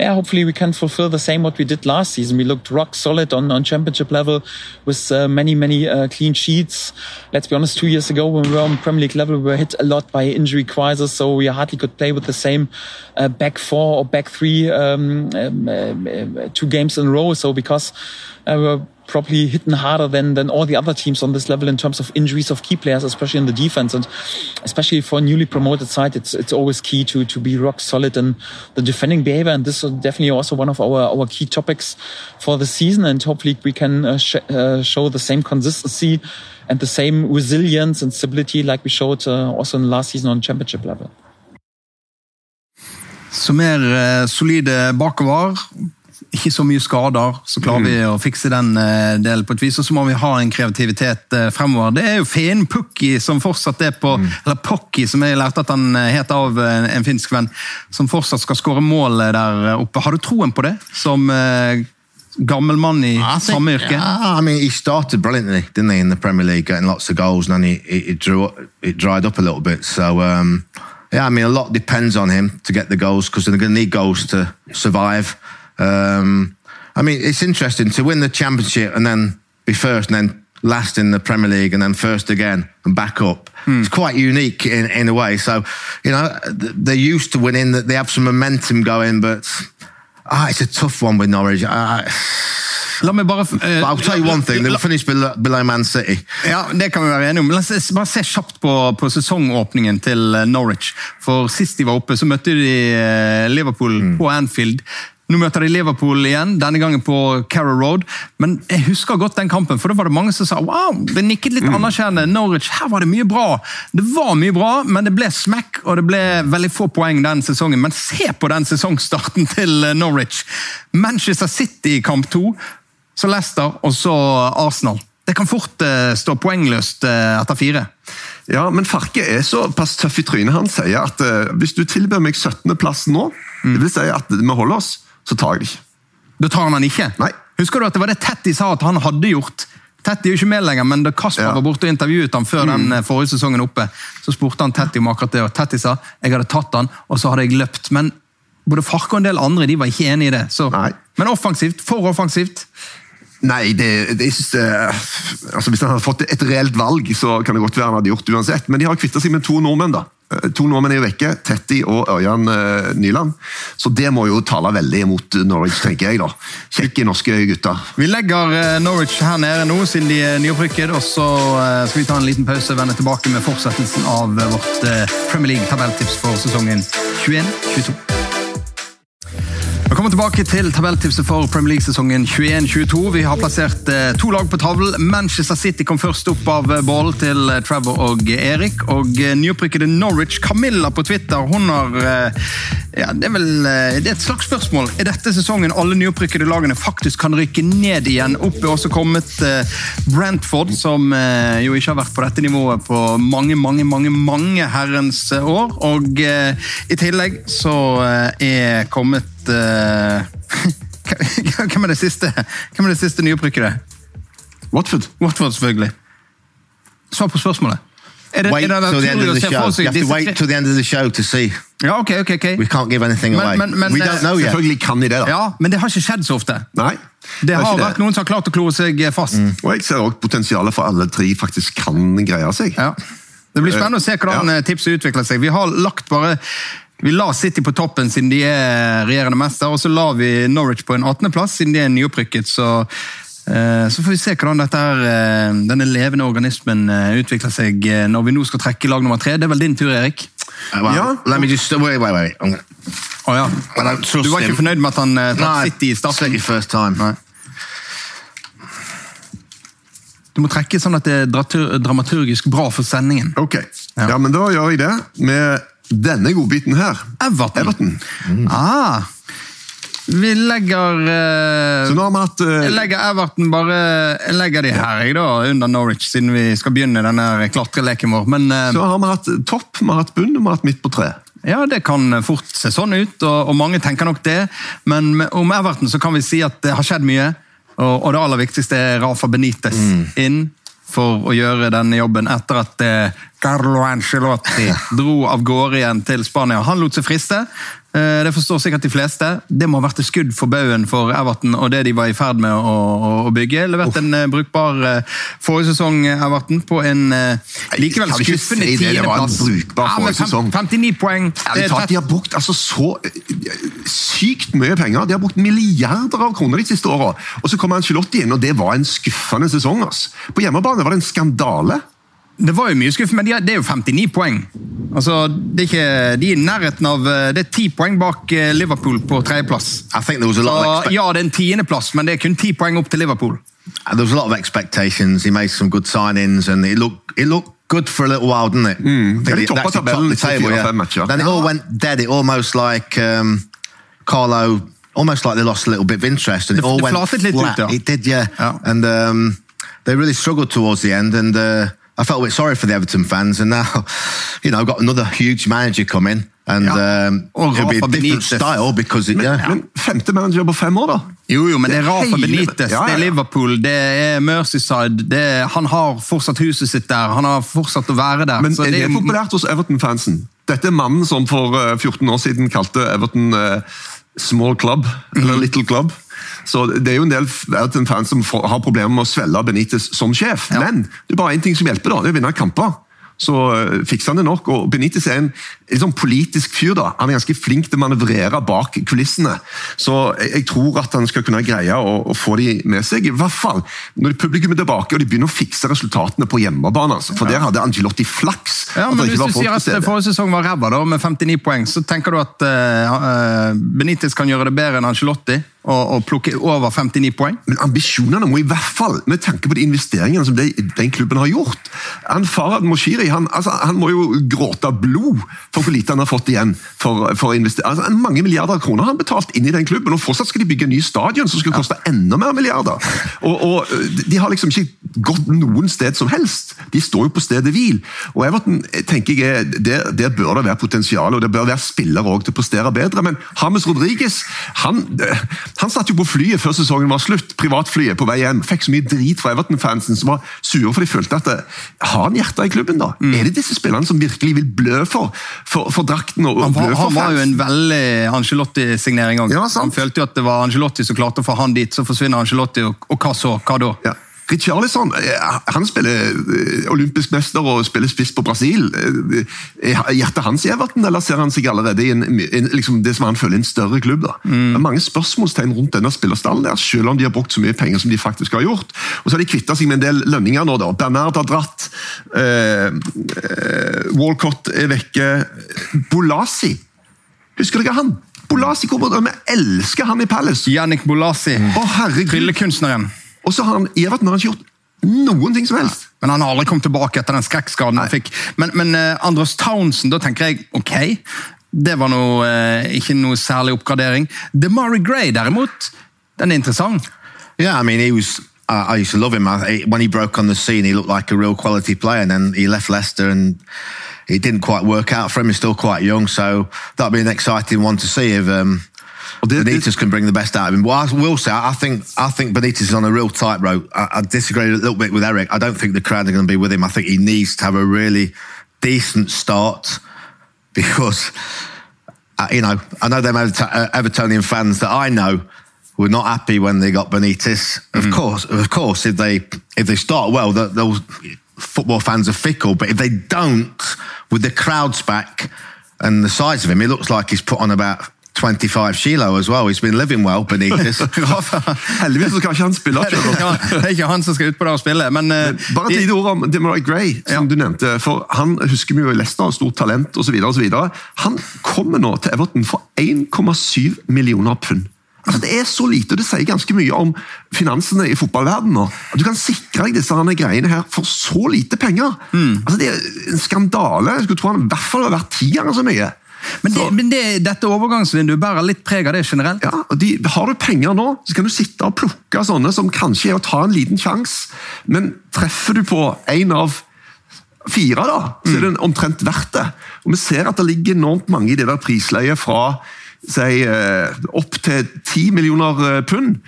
Yeah, hopefully we can fulfill the same what we did last season. We looked rock solid on, on championship level with uh, many, many uh, clean sheets. Let's be honest, two years ago when we were on Premier League level, we were hit a lot by injury crisis, so we hardly could play with the same uh, back four or back three um, um, uh, two games in a row. So because uh, we were probably hitting harder than than all the other teams on this level in terms of injuries of key players, especially in the defense, and especially for a newly promoted side, it's it's always key to to be rock solid in the defending behavior, and this is definitely also one of our our key topics for the season, and hopefully we can uh, sh uh, show the same consistency and the same resilience and stability like we showed uh, also in last season on championship level. Så mer uh, solide bakover. Ikke så mye skader, så klarer vi mm. å fikse den uh, delen på et vis. Og så må vi ha en kreativitet uh, fremover. Det er jo Finn Pukki som fortsatt er på mm. Eller Pukki, som jeg lærte at han uh, het av en, finsk venn. Som fortsatt skal skåre mål der oppe. Har du troen på det? Som gammel mann i samme yrke? Yeah, I mean, he started brilliantly, didn't he, in the Premier League, getting lots of goals, and then he, he, he drew, it dried up a little bit. So, um, yeah, I mean, a lot depends on him to get the goals because they're going to need goals to survive. Um, I mean, it's interesting to win the championship and then be first and then last in the Premier League and then first again and back up. Hmm. It's quite unique in, in a way. So, you know, they're used to winning, they have some momentum going, but ah, it's a tough one with Norwich. Uh, La meg bare... Uh, I'll tell you one thing, they'll finish below, below, Man City. Ja, Det kan vi være enige om. La oss bare se kjapt på, på sesongåpningen til eh, Norwich. For Sist de var oppe, så møtte de eh, Liverpool mm. på Anfield. Nå møter de Liverpool igjen, denne gangen på Carrow Road. Men jeg husker godt den kampen, for da var det mange som sa wow, det nikket litt mm. anerkjennende. Norwich, her var det mye bra. Det var mye bra, men det ble smekk, og det ble veldig få poeng den sesongen. Men se på den sesongstarten til eh, Norwich! Manchester City i kamp to, så Leicester, og så Arsenal. Det kan fort uh, stå poengløst uh, etter fire. Ja, men Farke er såpass tøff i trynet. Han sier at uh, hvis du tilbyr meg 17.-plass nå, mm. det vil si at vi holder oss, så tar jeg det ikke. Da tar han han ikke? Nei. Husker du at det var det Tetty sa at han hadde gjort Tetty er jo ikke med lenger, men da Kasper Ja. var borte og intervjuet ham før den eh, forrige sesongen oppe, så spurte han Tetty om akkurat det, og Tetty sa jeg hadde tatt han, og så hadde jeg løpt. Men både Farke og en del andre de var ikke enig i det. Så. Nei. Men offensivt, for offensivt. Nei, det, det, jeg synes det, altså Hvis han hadde fått et reelt valg, så kan det godt være han hadde gjort det uansett. Men de har kvitta seg med to nordmenn. da. Eh, To nordmenn er jo vekke, Tetti og Ørjan eh, Nyland. Så det må jo tale veldig imot Norwich, tenker jeg. da. Kjekke norske gutter. Vi legger eh, Norwich her nede nå, siden de er nyopprykket, og så skal vi ta en liten pause og vende tilbake med fortsettelsen av vårt Premier League-tabelltips for sesongen 21-22. Velkommen tilbake til tabelltipset for Premier League-sesongen 21-22. Vi har plassert eh, to lag på tavlen. Manchester City kom først opp av eh, ballen til eh, Trevor og Erik. Og nyopprykkede Norwich, Camilla på Twitter, hun har ja, Det er vel det er et slags spørsmål. Er dette sesongen alle nyopprykkede lagene faktisk kan rykke ned igjen? Opp er også kommet Brantford, som jo ikke har vært på dette nivået på mange, mange, mange mange herrens år. Og i tillegg så er kommet eh, Hvem er det siste Hvem er det siste nyopprykkede? Watford. Watford, selvfølgelig. Svar på spørsmålet. Er det, Wait er det till the end of the show. You have to wait till the end of the show to see. Ja, ok, ok, ok. We can't give anything away. men- men, we eh, don't know yet. Selvfølgelig kan de det, da. Ja, men det har ikke skjedd så ofte. Nei. Det har vært vært noen som har klart å klore seg fast. Og jeg ser også potensialet for alle tre faktisk kan greie seg. Ja. Det blir spennende å se hvordan Ja. eh, tipset utvikler seg. Vi har lagt bare vi la City på toppen siden de er regjerende mester, og så la vi Norwich på en 18.-plass siden de er nyopprykket. Så, eh, så får vi se hvordan dette her, eh, denne levende organismen eh, utvikler seg eh, når vi nå skal trekke lag nummer tre. Det er vel din tur, Erik? Well, Ja. Let me just wait, wait, wait. Gonna, Å ja. Du var ikke him. fornøyd med at han uh, No, City i starten? City first time. Nei. Du må trekke sånn at det er dramaturgisk bra for sendingen. Ok, Ja. ja. men da gjør jeg det med denne godbiten her. Everton. Everton. Ah, vi legger eh, Så nå har vi hatt eh, Jeg legger Everton bare Jeg legger de her jeg da, under Norwich, siden vi skal begynne denne klatreleken vår. Men eh, så har vi hatt topp, vi har hatt bunn og vi har hatt midt på tre. ja, det kan fort se sånn ut, og, og mange tenker nok det. Men med, om Everton så kan vi si at det har skjedd mye, og, og det aller viktigste er Rafa Benitez inn for å gjøre denne jobben etter at eh, Carlo Ancelotti dro av gårde igjen til Spania. Han lot seg friste. Eh, Det forstår sikkert de fleste. Det må ha vært et skudd for baugen for Everton og det de var i ferd med å, å, bygge. Levert en uh, brukbar uh, forrige sesong, eh, Everton, på en uh, likevel skuffende si det? Det var en tiendeplass. brukbar Ja, forrige sesong. 59 poeng. Ja, tar, de har brukt altså, så eh, sykt mye penger. De har brukt milliarder av kroner de siste åra. Og så kom Angelotti inn, og det var en skuffende sesong. Altså. På hjemmebane var det en skandale. Det var jo mye skuff, men det er jo 59 poeng. Altså, det er ikke, de er i nærheten av eh, Det er ti poeng bak eh, Liverpool på tredjeplass. I think there was a lot of Så ja, det er en tiendeplass, men det er kun ti poeng opp til Liverpool. there was a lot of expectations. He made some good signings, and it looked it looked good for a little while, didn't it? Mm. Ja, de toppet tabellen etter fire, fem matcher. Then it all went dead. It almost like um, Carlo, almost like they lost a little bit of interest, and it Det- all the went flat. It did, yeah. yeah. And um, they really struggled towards the end, and. Uh, I felt a bit sorry for the Everton fans, and now, you know, got another huge manager coming, and Ja. um, Og it'll be a Rafa different Benitez. style because it, Men, yeah. men femte manager på fem år, da? Jo, jo, men det er Rafa hele- Benitez, Ja, ja, det er. Liverpool, det er Merseyside. Det er, han har fortsatt huset sitt der, han har fortsatt å være der. Men så er det er- populært hos Everton-fansen? Dette er mannen som for eh, 14 år siden kalte Everton uh, small club, eller Mhm. little club. Så det er jo en del Everton-fans som har problemer med å svelge Benitez som sjef. Ja. Men det er bare én ting som hjelper, da, det er å vinne kamper. Så eh, fikser han det nok. og Benitez er en, sånn politisk fyr. da. Han er ganske flink til å manøvrere bak kulissene. Så jeg, tror at han skal kunne greie å, å få de med seg. I hvert fall når publikum er tilbake og de begynner å fikse resultatene på hjemmebane. Altså. For der hadde Angelotti flaks. Ja, men Hvis du sier at stede. forrige sesong var ræva med 59 poeng, så tenker du at eh, eh, Benitez kan gjøre det bedre enn Ancelotti og, og plukke over 59 poeng? Men ambisjonene må i hvert fall, med tanke på de investeringene som de, den klubben har gjort han Farad Moshiri han, altså, han må jo gråte blod for hvor lite han har fått igjen for, for å. Altså, mange milliarder kroner har han betalt inn i den klubben, og fortsatt skal de bygge en ny stadion som skal koste enda mer milliarder. Og, og De har liksom ikke gått noen sted som helst. De står jo på stedet hvil. Og Everton tenker jeg, er- der, der bør det være potensial, og det bør være spillere også til å prestere bedre. Men James Rodriguez han, Han satt jo på flyet før sesongen var slutt, privatflyet på vei hjem. Fikk så mye drit fra Everton-fansen som var sure for de følte at det, Har han hjertet i klubben, da? Mm. Er det disse spillerne som virkelig vil blø for, for, for drakten og, og Han var, blø for han var jo en veldig Angelotti-signering. Ja, sant. han følte jo at det var Angelotti som klarte å få han dit, så forsvinner Angelotti, og, og hva så? Hva da? Ja. Richarlison eh, han spiller eh, olympisk mester og spiller spiss på Brasil. Eh, Er hjertet hans i Everton, eller ser han seg allerede i en, en, liksom det som han føler er en større klubb? da? Det er mange spørsmålstegn rundt denne spillerstallen, der, selv om de har brukt så mye penger som de faktisk har gjort. Og så har de kvitta seg med en del lønninger nå. da. Bernard har dratt, eh, eh, Walcott er vekke. Bolasi, husker dere han? Bolasi, Vi elsker han i Palace! Jannik Bolasi, Å, herregud! tryllekunstneren. Og så har han i Everton har han ikke gjort noen ting som helst. Men han har aldri kommet tilbake etter den skrekkskaden han fikk. Men, men uh, Andros Townsend, da tenker jeg ok. Det var noe, uh, ikke noe særlig oppgradering. DeMarie Gray, derimot, den er interessant. Yeah, I mean, he was. Uh, I used to love him. I, when he broke on the scene, he looked like a real quality player, and then he left Leicester, and it didn't quite work out for him. He's still quite young, so that'll be an exciting one to see if um, Det- Benitez can bring the best out of him. Well, I will say, I think I think Benitez is on a real tightrope. I, I disagree a little bit with Eric. I don't think the crowd are going to be with him. I think he needs to have a really decent start because uh, you know, I know them uh, Evertonian fans that I know were not happy when they got Benitez. Of course, of course, if they if they start well, th- those football fans are fickle. But if they don't, with the crowds back and the size of him, it looks like he's put on about. 25 kilo as well. He's been living well, Benitez. Heldigvis så kan ikke han spille. Ikke, det er ikke han som skal ut på det og spille, men, eh, Bare et lite ord om Demarai Gray, som du nevnte. for Han husker vi jo i Leicester, stort talent osv. Han kommer nå til Everton for 1,7 millioner pund. Altså Det er så lite, og det sier ganske mye om finansene i fotballverdenen. At Du kan sikre deg disse greiene her for så lite penger. Altså Det er en skandale. Jeg skulle tro han i hvert fall har vært ganger så mye. Men, det, men det, dette overgangsvinduet bærer litt preg av det generelt. Ja, og de, Har du penger nå, så kan du sitte og plukke sånne som kanskje er å ta en liten sjanse, men treffer du på en av fire, da, så er det omtrent verdt det. Og Vi ser at det ligger enormt mange i det der prisleiet fra si, eh, opp til 10 millioner eh, pund.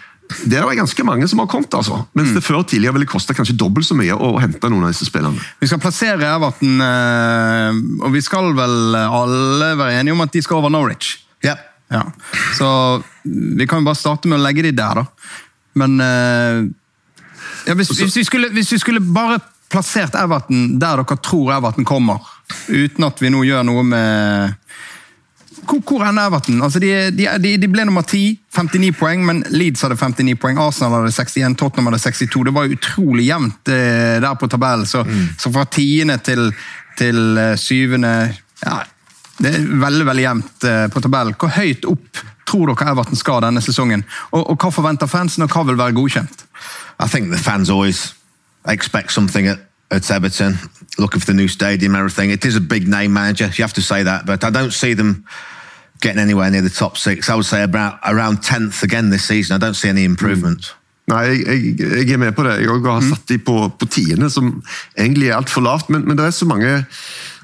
Det er det ganske mange som har kommet, altså. Mens det før tidligere ville kosta kanskje dobbelt så mye å hente noen av disse spillerne. Vi skal plassere Everton, eh, og vi skal vel alle være enige om at de skal over Norwich. Ja. Ja. Så vi kan jo bare starte med å legge de der, da. Men eh, ja, hvis, hvis, vi skulle, hvis vi skulle bare plassert Everton der dere tror Everton kommer, uten at vi nå gjør noe med hvor, hvor ender Everton? Altså, de, de, de, de ble nummer 10, 59 poeng, men Leeds hadde 59 poeng, Arsenal hadde 61, Tottenham hadde 62. Det var utrolig jevnt eh, der på tabellen. Så, så fra tiende til, til eh, syvende ja, Det er veldig veldig jevnt eh, på tabellen. Hvor høyt opp tror dere Everton skal denne sesongen? Og, og hva forventer fansen, og hva vil være godkjent? I think the fans always expect something at, at Everton, looking for the new stadium, everything. It is a big name manager, you have to say that, but I don't see them getting anywhere near the top six. I would say about around 10th again this season. I don't see any improvement. Nei, jeg, jeg, jeg er med på det. Jeg har satt de på, på tiende, som egentlig er altfor lavt. Men, men det er så mange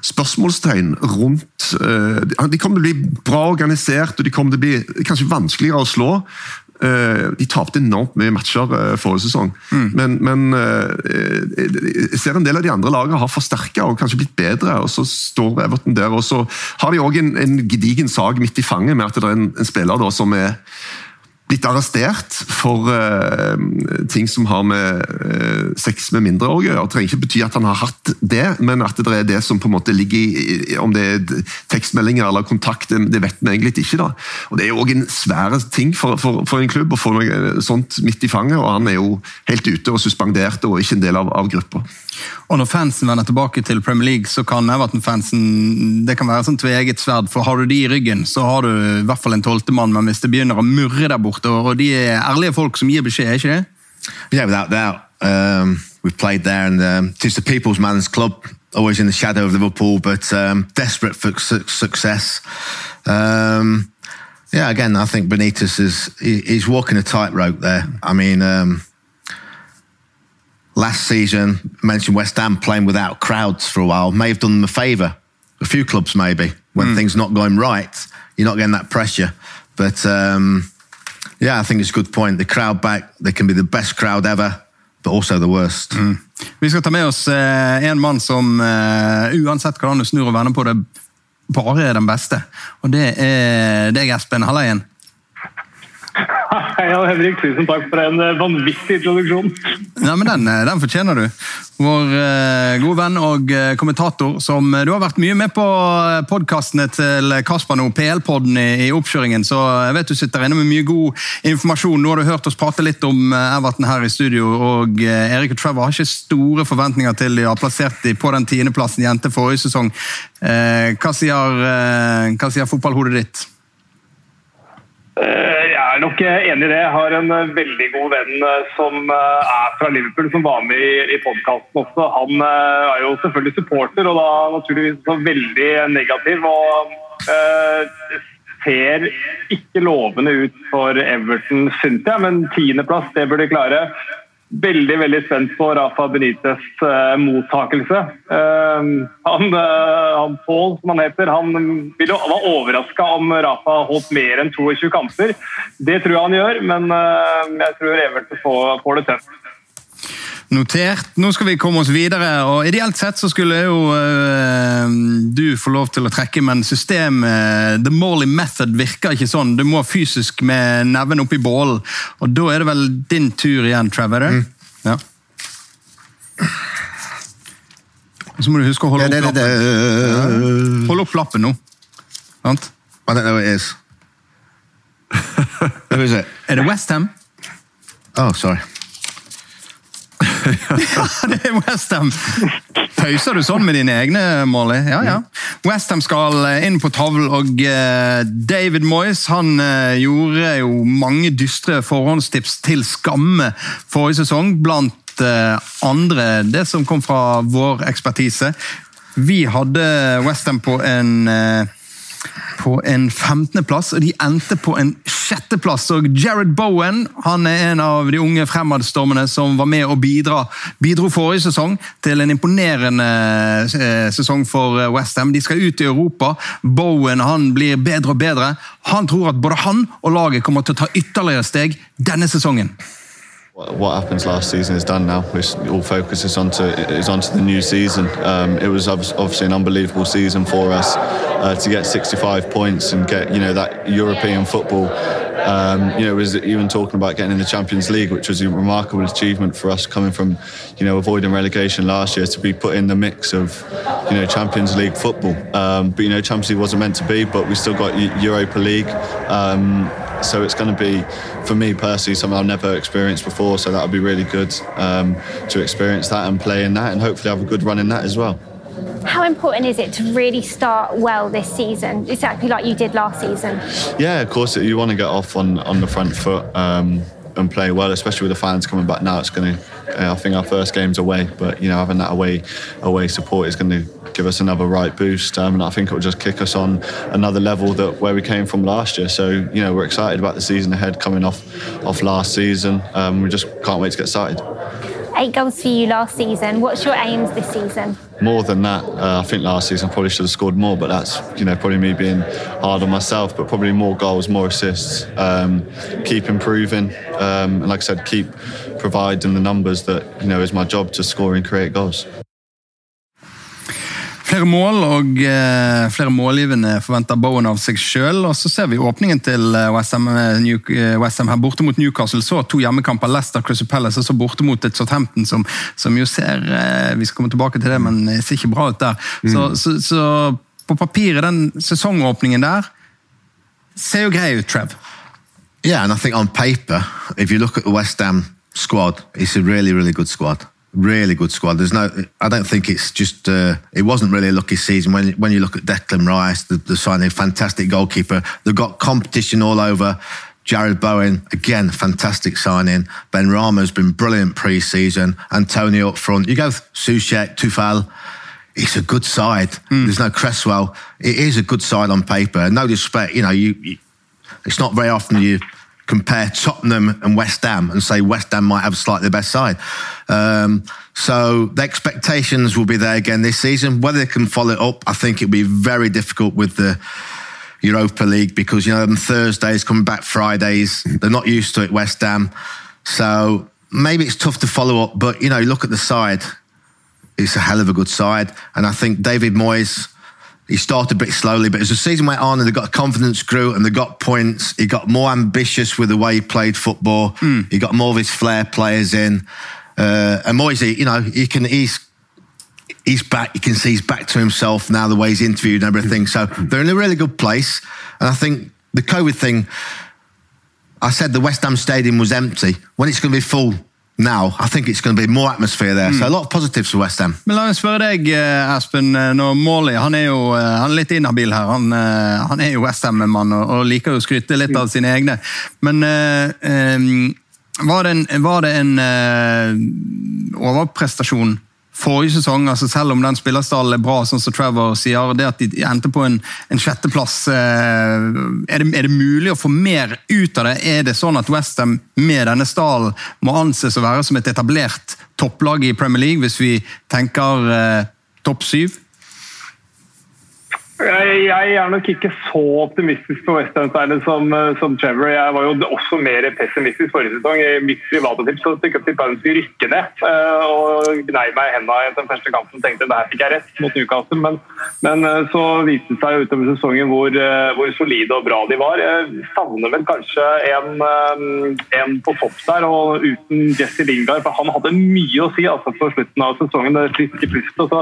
spørsmålstegn rundt uh, De kommer til å bli bra organisert, og de kommer til å bli kanskje vanskeligere å slå. Eh, de tapte enormt mye matcher eh, forrige sesong. Men, men eh, jeg ser en del av de andre lagene har forsterka og kanskje blitt bedre. og Så står Everton der. og Så har de òg en, en gedigen sak midt i fanget med at det er en, en spiller da, som er blitt arrestert for uh, ting som har med uh, sex med mindreårige å gjøre. Det trenger ikke bety at han har hatt det, men at det er det som på en måte ligger i, i- Om det er tekstmeldinger eller kontakt, det vet vi egentlig ikke. da. Og Det er jo òg en svær ting for, for, for en klubb å få noe sånt midt i fanget, og han er jo helt ute og suspendert og ikke en del av, av gruppa. Og når fansen vender tilbake til Premier League, så kan Everton-fansen det kan være sånn tveget sverd. For har du de i ryggen, så har du i hvert fall en tolvtemann. Men hvis det begynner å murre der borte, og de er ærlige folk som gir beskjed, er ikke det? Yeah, without doubt. Um, we've played there, and um, it's the people's man's club, always in the shadow of Liverpool, but um, desperate for su- success. Um, yeah, again, I think Benitez is he, he's walking a tightrope there. I mean, um, last season, mentioned West Ham playing without crowds for a while may have done them a favour. A few clubs maybe when things not going right, you're not getting that pressure. But um, Yeah, I think it's a good point. The crowd back, they can be the best crowd ever, but also the worst. Mm. Vi skal ta med oss eh, en mann som eh, uansett hvordan du snur og vender på det, bare er den beste. Og det er deg, Espen Halleien. Hei, Henrik. Tusen takk for en eh, vanvittig introduksjon. Ja, men den, eh, den fortjener du. Vår eh, gode venn og uh, kommentator, som du har vært mye med på podkastene til Kasper nå, PL-podden i, i, oppkjøringen, så jeg vet du sitter inne med mye god informasjon. Nå har du hørt oss prate litt om Everton her i studio, og Erik og Trevor har ikke store forventninger til de har plassert dem på den tiendeplassen jente forrige sesong. hva sier, hva sier fotballhodet ditt? Eh, jeg er nok enig i det. Jeg har en eh, veldig god venn eh, som er fra Liverpool, som var med i podkasten også. Han er jo selvfølgelig supporter, og da naturligvis så veldig negativ. og ser ikke lovende ut for Everton, syns jeg, men tiendeplass, det bør de klare veldig veldig spent på Rafa Benitez eh, mottakelse. Eh, han, eh, han Paul, som han heter, han ville, var overraska om Rafa holdt mer enn 22 kamper. Det tror jeg han gjør, men jeg tror Everton får, får det tøft. Notert. Nå skal vi komme oss videre. og Ideelt sett så skulle jo uh, du få lov til å trekke, men systemet, the Morley method, virker ikke sånn. Du må fysisk med neven oppi bålen. Og da er det vel din tur igjen, Trevor? Mm. Ja. Så må du huske å holde opp lappen. Hold opp lappen nå. Sant? I don't know what it is. Who is it? Er det Westham? Oh, sorry ja, det er Westham! Pøyser du sånn med dine egne, Molly? Ja, ja. Westham skal eh, inn på tavlen, og eh, David Moyes han eh, gjorde jo mange dystre forhåndstips til skamme forrige sesong, blant andre det som kom fra vår ekspertise. Vi hadde Westham på en på en 15.-plass, og de endte på en sjetteplass. Og Jared Bowen han er en av de unge fremadstormene som var med å bidra, bidro forrige sesong til en imponerende eh, sesong for eh, Westham. De skal ut i Europa. Bowen han blir bedre og bedre. Han tror at både han og laget kommer til å ta ytterligere steg denne sesongen. What happens last season is done now. We all focus is onto is onto the new season. Um, it was obviously an unbelievable season for us uh, to get 65 points and get you know that European football. Um, you know, was even talking about getting in the Champions League, which was a remarkable achievement for us coming from you know avoiding relegation last year to be put in the mix of you know Champions League football. Um, but you know, Champions League wasn't meant to be, but we still got Europa League. So it's going to be, for me personally, something I've never experienced before. So that'll be really good um, to experience that and play in that, and hopefully have a good run in that as well. How important is it to really start well this season, exactly like you did last season? Yeah, of course, you want to get off on, on the front foot um, and play well, especially with the fans coming back now. It's going to, I think our first game's away, but you know having that away away support is going to give us another right boost. Um, and I think it will just kick us on another level that where we came from last year. So you know we're excited about the season ahead, coming off off last season. Um, we just can't wait to get started. Eight goals for you last season. What's your aims this season? More than that, uh, I think last season I probably should have scored more, but that's you know probably me being hard on myself. But probably more goals, more assists. Um, keep improving, um, and like I said, keep providing the numbers that you know is my job to score and create goals. Flere mål og eh, flere målgivende forventer Bowen av seg sjøl. Så ser vi åpningen til eh, Westham eh, West her borte mot Newcastle. Så to hjemmekamper, Leicester Crystal Palace, og så borte mot et Southampton som, som, jo ser eh, Vi skal komme tilbake til det, men det ser ikke bra ut der. Mm. Så, så, så, på papiret, den sesongåpningen der, ser jo grei ut, Trev. Yeah, and I think on paper, if you look at West Ham squad, it's a really, really good squad. really good squad. There's no, I don't think it's just. Uh, it wasn't really a lucky season when when you look at Declan Rice, the, the signing, fantastic goalkeeper. They've got competition all over. Jared Bowen, again, fantastic signing. Ben Rama's been brilliant pre-season. Antonio up front. You go Sushek, Tufal. It's a good side. Mm. There's no Cresswell. It is a good side on paper. No disrespect, you know, you, you it's not very often you compare Tottenham and West Ham and say West Ham might have slightly the best side. Um, so the expectations will be there again this season. Whether they can follow it up, I think it'll be very difficult with the Europa League because you know on Thursdays coming back Fridays they're not used to it West Ham so maybe it's tough to follow up but you know look at the side it's a hell of a good side and I think David Moyes he started a bit slowly but as the season went on and they got confidence grew and they got points he got more ambitious with the way he played football he got more of his flair players in uh, and Moisey, you know he can he's he's back. You can see he's back to himself now, the way he's interviewed and everything. So they're in a really good place. And I think the COVID thing, I said the West Ham Stadium was empty. When it's going to be full now, I think it's going to be more atmosphere there. So a lot of positives for West Ham. Men la meg spørre deg, eh, Espen. eh, Når Morley han er jo eh, han er litt inhabil her. Han, eh, han er jo Westham-mann og, og liker jo å skryte litt av sine egne. Men uh, um, var det en, var det en uh, overprestasjon forrige sesong? altså Selv om den spillerstallen er bra, sånn som Trevor sier, det at de endte på en, en sjetteplass eh, er, det, er det mulig å få mer ut av det? Er det sånn at Westham med denne stallen må anses å være som et etablert topplag i Premier League, hvis vi tenker eh, topp syv? Jeg, er nok ikke så optimistisk på Westham-seilet som, eh, som Trevor. Jeg var jo også mer pessimistisk forrige sesong. I mitt private tips så tenkte jeg at de skulle rykke ned. eh, Og gnei meg i hendene i den første kampen og tenkte at der fikk jeg rett mot Newcastle. Men, men eh, så viste det seg utover sesongen hvor, hvor solide og bra de var. Jeg savner vel kanskje en, en på topp der, og uten Jesse Lingard. For han hadde mye å si altså, på slutten av sesongen. det friske pustet,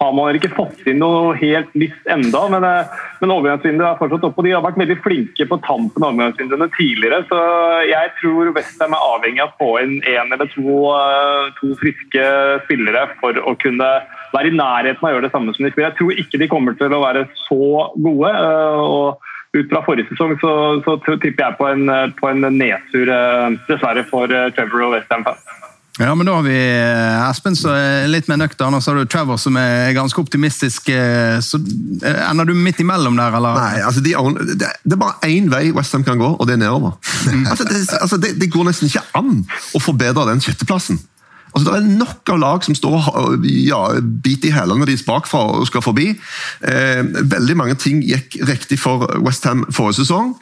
har man ikke fått inn noe helt nytt enda, men, eh, men overgangsvinduet er fortsatt oppe. og De har vært veldig flinke på tampen av overgangsvinduene tidligere, så jeg tror Westham er avhengig av å få inn én eller to, eh, to friske spillere for å kunne være i nærheten av å gjøre det samme som de spiller. Jeg tror ikke de kommer til å være så gode. eh, og ut fra forrige sesong så, så tipper jeg på en, på en nedtur, dessverre, for Trevor og Westham. Ja, men Da har vi eh, Espen som er litt mer nøktern, og så har du Trevor som er ganske optimistisk. eh, så eh, Ender du midt imellom der, eller? Nei, altså de, det, det er bare én vei Westham kan gå, og det er nedover. altså, det, altså det, det går nesten ikke an å forbedre den sjetteplassen. Altså, Det er nok av lag som står og ja, biter i hælene deres bakfra og skal forbi. Eh, veldig mange ting gikk riktig for Westham forrige sesong.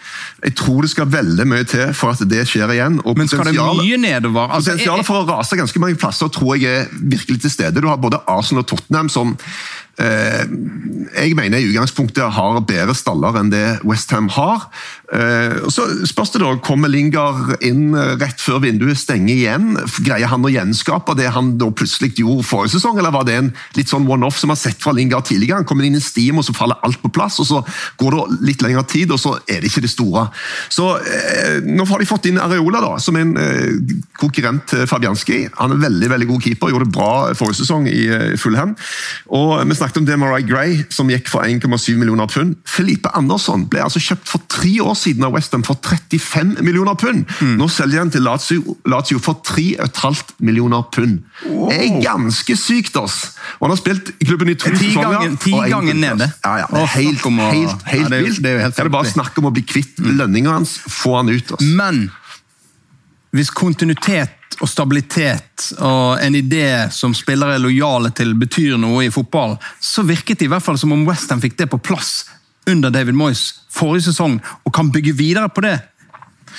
Jeg tror det skal veldig mye til for at det skjer igjen. og Men skal det mye nedover? Altså, Potensialet for å rase ganske mange plasser tror jeg er virkelig til stede. Du har både Arsenal og Tottenham som jeg mener i utgangspunktet har bedre staller enn det Westham har. Eh, så spørs det da, Kommer Lingard inn rett før vinduet stenger igjen? Greier han å gjenskape det han da plutselig gjorde forrige sesong, eller var det en litt sånn one-off som har sett fra Lingard tidligere? Han kommer inn i steam, og så faller alt på plass, og så går det litt lengre tid, og så er det ikke det store. Så eh, Nå har de fått inn Areola, da, som en eh, konkurrent til Fabianski. Han er veldig veldig god keeper, gjorde det bra forrige sesong i eh, Fulham. Og Vi snakket om Demarai Gray, som gikk for 1,7 millioner pund. Felipe Andersson ble altså kjøpt for tre år siden av Westham for 35 millioner pund. Nå selger han til Lazio, Lazio for 3,5 millioner pund. Det er ganske sykt, ass! Og Han har spilt i klubben i to sesonger. ti gullplass. nede. Ja, ja, det er helt, å- helt, helt Ja, det vilt. det er Det er bare snakk om å bli kvitt lønninga hans. Få han ut. ass. Men hvis kontinuitet og stabilitet og en idé som spillere er lojale til, betyr noe i fotball, så virket det i hvert fall som om Westham fikk det på plass under David Moyes forrige sesong, og kan bygge videre på det.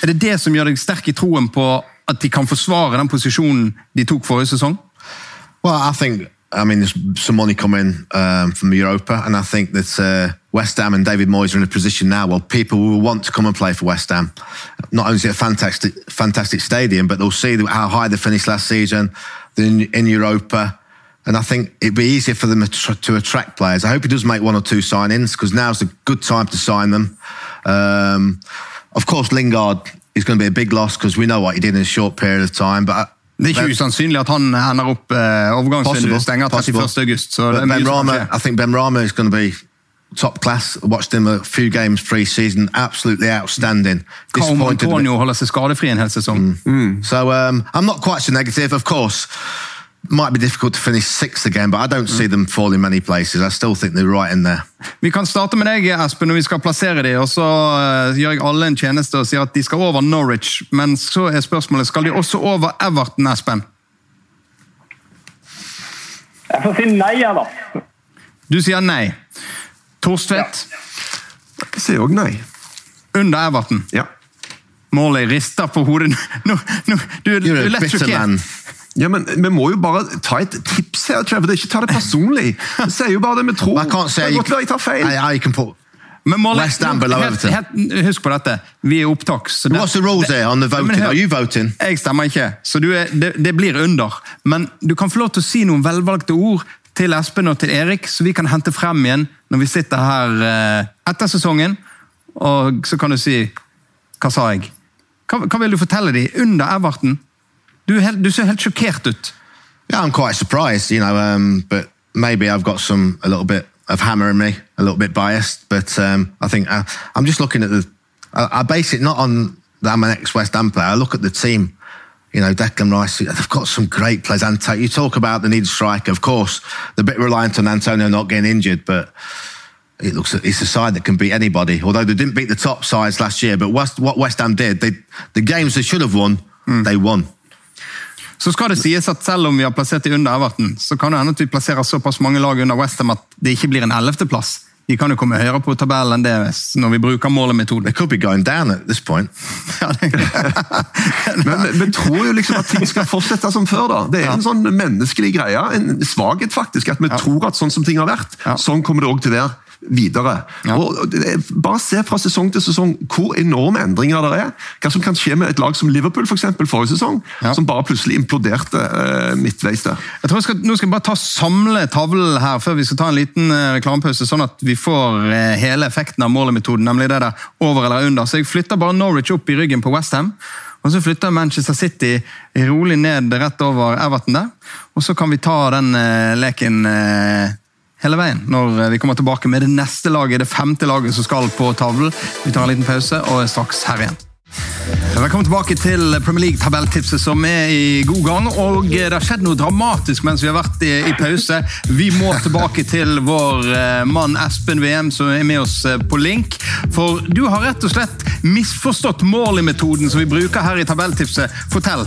Er det det som gjør deg sterk i troen på at de kan forsvare den posisjonen de tok forrige sesong? Well, I think I mean there's some money coming um, from Europa, and I think that uh, West Ham and David Moyes are in a position now where people will want to come and play for West Ham. Not only is it a fantastic, fantastic stadium, but they'll see how high they finished last season in, in Europa. And I think it'd be easier for them to, attract players. I hope he does make one or two signings because now's a good time to sign them. Um, of course, Lingard is going to be a big loss because we know what he did in a short period of time. But Det er ikke usannsynlig at han ender opp eh, overgangsvinduet stenger 31. august. Så det er But mye ben Rama. I think Ben Rama is going to be top class. I watched him a few games pre-season, absolutely outstanding. Carl Disappointed. a bit. Antonio holder seg skadefri en hel sesong. So um, I'm not quite so negative. Of course, might be difficult to finish sixth again, but I don't see them falling many places. I still think they're right in there. Vi kan starte med deg, Espen, og vi skal plassere dem. og Så uh, gjør jeg alle en tjeneste og sier at de skal over Norwich. Men så er spørsmålet, skal de også over Everton, Espen? Jeg får si nei, jeg, da. Du sier nei. Torstvedt? Jeg sier òg nei. Under Everton. Ja. Målet rister på hodet. Nå, nå, du, du du er a lett sjokkert. Ja, men Vi må jo bare ta et tips her, Trevor. Det er Ikke ta det personlig. Vi sier jo bare det vi tror. Can't det kan godt være jeg tar feil. I, I can pull. Men Morley, West Ham below Everton. husk på dette. Vi er opptak. så What's the rules here on the voting? hør- Are you voting? Jeg stemmer ikke, så du er, det, det blir under. Men du kan få lov til å si noen velvalgte ord til Espen og til Erik, så vi kan hente frem igjen når vi sitter her eh, etter sesongen. Og så kan du si Hva sa jeg? Hva, hva vil du fortelle dem under Everton? Du, helt, du ser helt sjokkert ut. Yeah, I'm quite surprised, you know, um, but maybe I've got some a little bit of hammer in me, a little bit biased. But um, I think I, I'm just looking at the. I, I base it not on that I'm an ex-West Ham player. I look at the team. You know, Declan Rice. They've got some great players. And you talk about the need striker, of course. They're a bit reliant on Antonio not getting injured, but it looks it's a side that can beat anybody. Although they didn't beat the top sides last year, but West, what West Ham did, they the games they should have won, they won. Så skal det sies at selv om vi har plassert de under Everton, så kan det hende at vi plasserer såpass mange lag under Westham at det ikke blir en ellevteplass. De kan jo komme høyere på tabellen enn det når vi bruker målemetoden. They could be going down at this point. Men vi tror jo liksom at ting skal fortsette som før. da. Det er en sånn menneskelig greie, en svakhet faktisk, at vi tror at sånn som ting har vært, Ja. sånn kommer det òg til å være videre. Ja. Og bare se fra sesong til sesong hvor enorme endringer det er. Hva som kan skje med et lag som Liverpool for eksempel, forrige sesong, Ja. som bare plutselig imploderte eh, midtveis der. Jeg tror jeg skal, nå skal jeg bare ta samle tavlen her før vi skal ta en liten eh, reklamepause, sånn at vi får eh, hele effekten av målemetoden, nemlig det der over eller under. Så jeg flytter bare Norwich opp i ryggen på Westham. Og så flytter Manchester City rolig ned rett over Everton der. Og så kan vi ta den eh, leken eh, hele veien når vi kommer tilbake med det neste laget, det femte laget som skal på tavlen. Vi tar en liten pause og er straks her igjen. Velkommen tilbake til Premier League-tabelltipset som er i god gang. og Det har skjedd noe dramatisk mens vi har vært i, i pause. Vi må tilbake til vår eh, mann Espen VM som er med oss eh, på link. For du har rett og slett misforstått Morley-metoden som vi bruker her i tabelltipset. Fortell.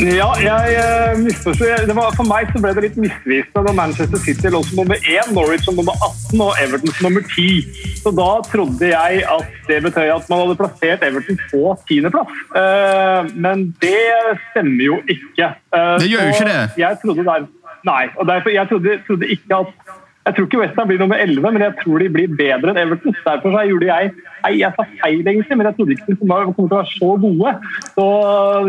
Ja, jeg eh, misforstår. Det var, for meg så ble det litt misvisende når Manchester City lå som nummer 1, Norwich som nummer 18 og Everton som nummer 10. Så da trodde jeg at det betød at man hadde plassert Everton på tiendeplass. Eh, men det stemmer jo ikke. Eh, Det gjør jo ikke det. Jeg trodde der, nei, og derfor, jeg trodde, trodde ikke at jeg tror ikke West Ham blir nummer 11, men jeg tror de blir bedre enn Everton. Derfor så gjorde jeg Nei, jeg sa feil, egentlig, men jeg trodde ikke de kommer til å være så gode. Så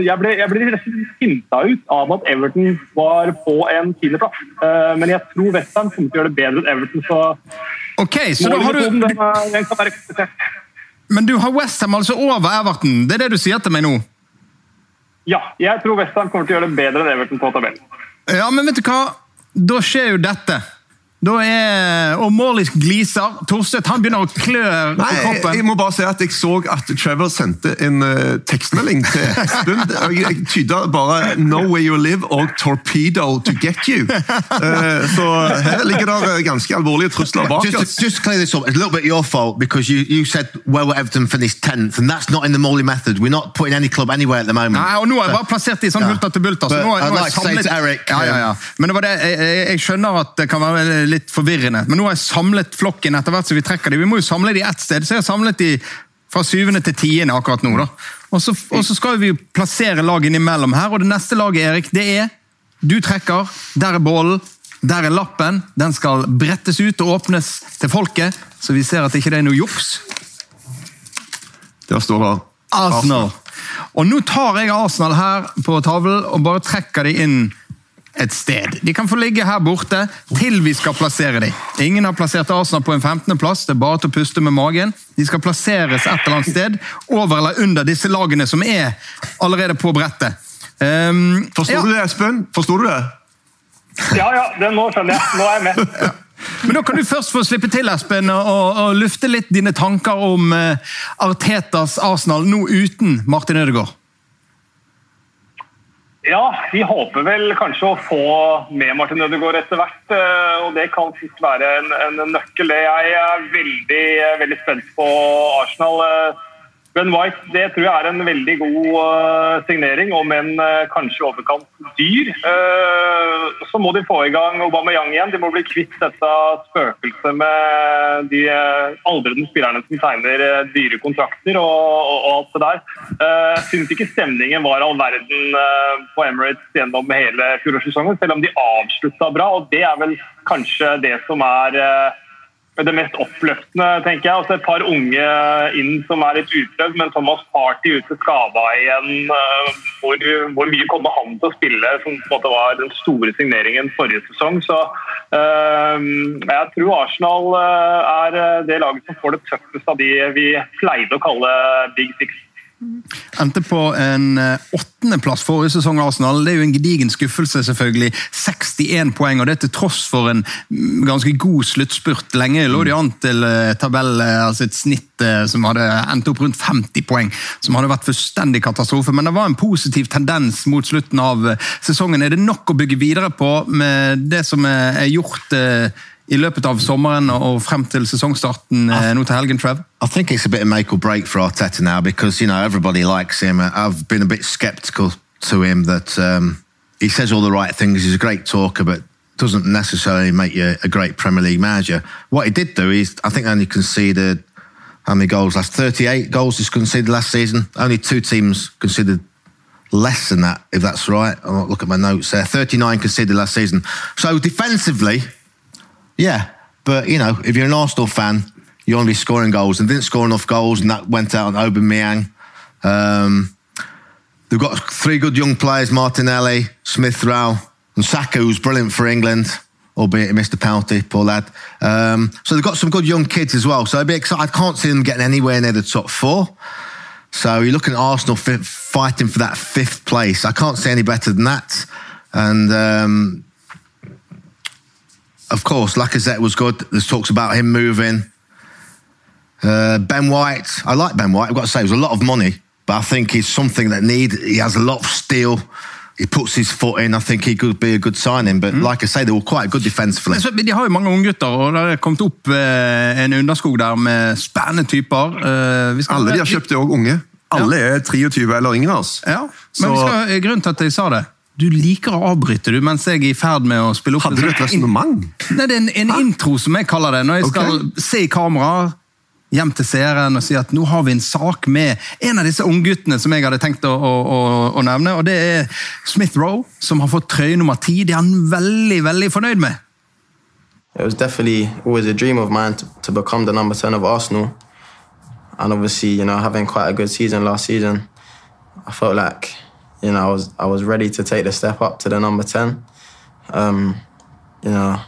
jeg ble, jeg ble slett hinta ut av at Everton var på en tiendeplass. Eh, Men jeg tror West Ham kommer til å gjøre det bedre enn Everton, så Ok, så da har du, den, er- den kan være. Men du har Westham altså over Everton. Det er det du sier til meg nå? Ja, jeg tror West Ham kommer til å gjøre det bedre enn Everton på tabellen. Ja, men vet du hva? Da skjer jo dette. Da er, Og Morley gliser. Torstvedt han begynner å klø på Nei, jeg, kroppen. jeg må bare si at jeg så at Trevor sendte en uh, tekstmelding til Espen. Jeg, jeg tyda bare 'No where you live' og 'torpedo to get you'. Uh, så her ligger det eh, ganske alvorlige trusler bak Just oss. to, just clear this up, it's a little bit your fault because you, you said where will Everton finish 10th, and that's not in the Morley method. We're not putting any club anywhere at the moment. Nei, og Nå har jeg bare plassert de sånn hulter til bulter. Så nå, er- nå er like jeg samlet... Eric, ja, ja, ja. Men det var det, jeg, jeg, jeg skjønner at det kan være litt forvirrende, men nå har jeg samlet flokken etter hvert som vi trekker dem. Vi må jo samle dem ett sted, så jeg har samlet dem fra syvende til tiende akkurat nå. da. Og så, og så skal vi plassere lag innimellom her, og det neste laget, Erik, det er du trekker, der er bollen, der er lappen. Den skal brettes ut og åpnes til folket, så vi ser at ikke det er noe juks. Der står det Arsenal. Og nå tar jeg Arsenal her på tavlen og bare trekker de inn et sted. De kan få ligge her borte til vi skal plassere dem. Ingen har plassert Arsenal på en 15.-plass, det er bare til å puste med magen. De skal plasseres et eller annet sted, over eller under disse lagene som er allerede på brettet. Um, Forstår ja. du det, Espen? Forstår du det? Ja, ja, det, nå skjønner jeg. Nå er jeg med. Men da kan du først få slippe til, Espen, og, og lufte litt dine tanker om uh, Artetas Arsenal nå uten Martin Ødegaard. Ja, vi håper vel kanskje å få med Martin Ødegaard etter hvert. eh, Og det kan fort være en, en nøkkel. Jeg er veldig, veldig spent på Arsenal. Eh, Ben White det tror jeg er en veldig god uh, signering, om en uh, kanskje overkant dyr. Uh, så må de få i gang Aubameyang igjen. De må bli kvitt dette spøkelset med de aldrende spillerne som tegner dyre kontrakter og, og, og, alt det der. Jeg syns ikke stemningen var all verden på Emirates gjennom hele fjorårssesongen, selv om de avslutta bra. og Det er vel kanskje det som er det mest oppløftende, tenker jeg. Altså et par unge inn som er litt utprøvd, men Thomas Party ute skada igjen. Eh, hvor, hvor, mye kommer han til å spille, som på en måte var den store signeringen forrige sesong. Så øh, jeg tror Arsenal eh, er det laget som får det tøffest av de vi pleide å kalle Big Six. Endte på en eh, åttendeplass forrige sesong. Arsenal. Det er jo en gedigen skuffelse, selvfølgelig. 61 poeng, og det til tross for en mm, ganske god sluttspurt. Lenge lå de an til eh, tabell, eh, altså et snitt som hadde endt opp rundt 50 poeng. Som hadde vært fullstendig katastrofe. Men det var en positiv tendens mot slutten av sesongen. Er det nok å bygge videre på med det som er gjort? I løpet av sommeren og frem til sesongstarten eh, nå til helgen, Trev? I think it's a bit of make or break for Arteta now because you know everybody likes him. I've been a bit sceptical to him that um, he says all the right things. He's a great talker, but doesn't necessarily make you a great Premier League manager. What he did do is, I think, only conceded how many goals last 38 goals he's conceded last season. Only two teams conceded less than that, if that's right. I'll look at my notes there. 39 conceded last season. So defensively, yeah, but you know, if you're an Arsenal fan, you want to be scoring goals and didn't score enough goals, and that went out on Aubameyang. Um, they've got three good young players: Martinelli, Smith Rowe, and Saka, who's brilliant for England. Albeit missed a penalty, poor lad. Um, so they've got some good young kids as well. So I'd be excited. I can't see them getting anywhere near the top four. So you're looking at Arsenal fighting for that fifth place. I can't see any better than that. And um, of course, Lacazette was good. There's talks about him moving. Uh, ben White, I like Ben White. I've got to say, it was a lot of money, but I think he's something that need. He has a lot of steel. He puts his foot in. I think he could be a good signing. But mm. like I say, they were quite good defensively. De har jo mange unggutter, og det har kommet opp eh, en underskog der med spennende typer. Eh, Alle de har kjøpt, er òg unge. Alle ja. er 23 eller yngre. Altså. Ja, men skal, grunnen til at jeg sa det du liker å avbryte du, mens jeg er i ferd med å spille opp Hadde du et resonnement? Det er en, en intro, som jeg kaller det. Når jeg skal okay. se i kamera, hjem til seeren og si at nå har vi en sak med en av disse ungguttene som jeg hadde tenkt å, å, å, nevne. og Det er Smith Rowe, som har fått trøye nummer ti. Det er han veldig veldig fornøyd med. It was definitely always a dream of mine to, to become the number 10 of Arsenal. And obviously, you know, having quite a good season last season, I felt like you know, I was I was ready to take the step up to the number ten. Um, you know,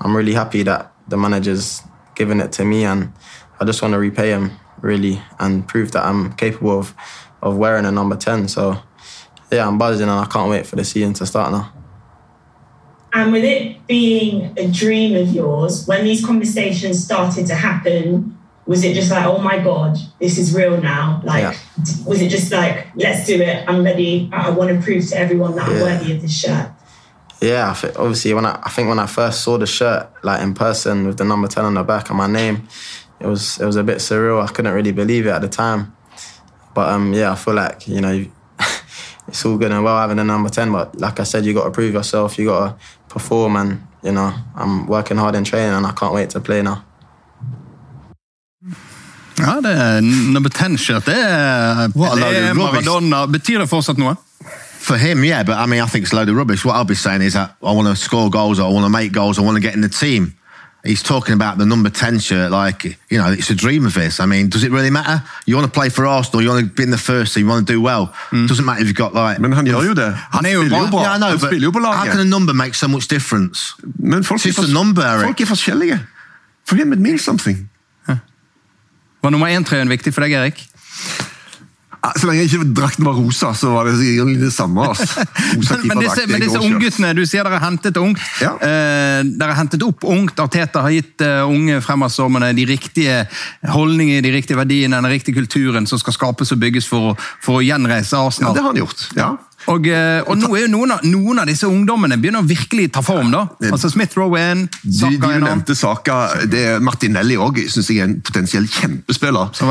I'm really happy that the manager's given it to me, and I just want to repay him really and prove that I'm capable of of wearing a number ten. So, yeah, I'm buzzing, and I can't wait for the season to start now. And with it being a dream of yours, when these conversations started to happen, was it just like, oh my god, this is real now? Like, yeah. was it just like, let's do it? I'm ready. I want to prove to everyone that yeah. I'm worthy of this shirt. Yeah, I think, obviously when I, I think when I first saw the shirt like in person with the number ten on the back and my name, it was it was a bit surreal. I couldn't really believe it at the time. But um, yeah, I feel like you know, it's all good and well having a number ten. But like I said, you got to prove yourself. You got to perform, and you know, I'm working hard in training, and I can't wait to play now. Ja, det er number 10-shirt. Det er, det er Maradona. Betyr det fortsatt noe? For him, yeah, but I mean, I think it's a load of rubbish. What I'll be saying is that I want to score goals, I want to make goals, I want to get in the team. He's talking about the number 10 shirt like, you know, it's a dream of his. I mean, does it really matter? You want to play for Arsenal, you want to be in the first team, you want to do well. Mm. Doesn't matter if you've got like... Men han gjør jo det. Han, bra. Yeah, I know, but how can a number make so much difference? Men folk, er, for, number, folk er. For him it means something. Var nummer én-trøyen viktig for deg, Erik? Så lenge ikke drakten var rosa, så var det egentlig det samme. Altså. men, men disse, men disse ungguttene, du sier dere har hentet ungt. Ja. Eh, dere har hentet opp ungt. Arteta har gitt uh, unge fremadstormende de riktige holdningene, de riktige verdiene, den riktige kulturen som skal skapes og bygges for, for å gjenreise Arsenal. Ja, det har han gjort. ja. Og, eh, og nå er jo noen av, noen av disse ungdommene begynner å virkelig ta form. da. Altså Smith Rowe er De, Saka de er nevnte Saka, det er Martinelli òg, syns jeg er en potensiell kjempespiller. Så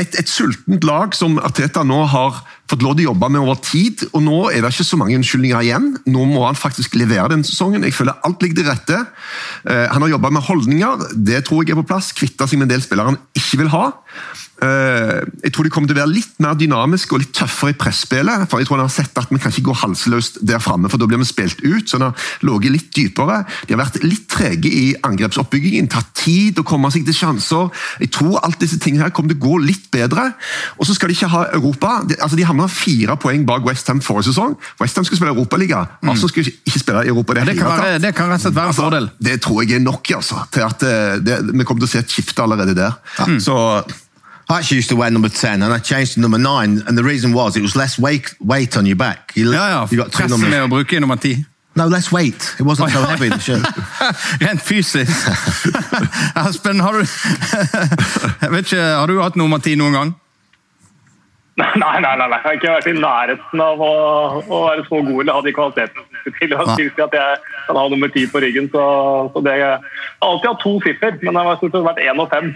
et, et sultent lag som Arteta nå har fått lov til å jobbe med over tid, og nå er det ikke så mange unnskyldninger igjen. Nå må han faktisk levere den sesongen. Jeg føler alt ligger til rette. Eh, han har jobba med holdninger, det tror jeg er på plass. Kvitta seg med en del spillere han ikke vil ha. Eh, jeg tror de kommer til å være litt mer dynamiske og litt tøffere i presspillet. for jeg tror De har sett at Vi kan ikke gå halsløst der framme, for da blir vi spilt ut. så De har ligget litt dypere. De har vært litt trege i angrepsoppbyggingen, tatt tid å komme seg til sjanser. Jeg tror alt disse tingene her kommer til å gå litt bedre. Og så skal de ikke ha Europa. De, altså de havna fire poeng bak Westham forrige sesong. Westham skal spille Europaliga. Arsenal skal ikke- ikke spille Europa. Det, Det kan, være, det kan rett og slett være en Altså, fordel. Det tror jeg er nok altså, til at eh, det, vi kommer til å se et skifte allerede der. Så I actually used to wear number 10 and I changed to number 9 and the reason was it was less weight, weight on your back. You, Ja, ja. you got two numbers. med å bruke nummer 10. No, less weight. It wasn't so heavy, the shirt. Rent fysisk. Aspen, har du Jeg vet ikke, Har du hatt nummer 10 noen gang? Nei, nei, nei, nei. Jeg har ikke vært i nærheten av å, å være så god eller ha de kvalitetene til å tilsi at jeg kan ha nummer ti på ryggen. Så, så det, jeg har alltid hatt to siffer, men det har stort sett vært én og fem.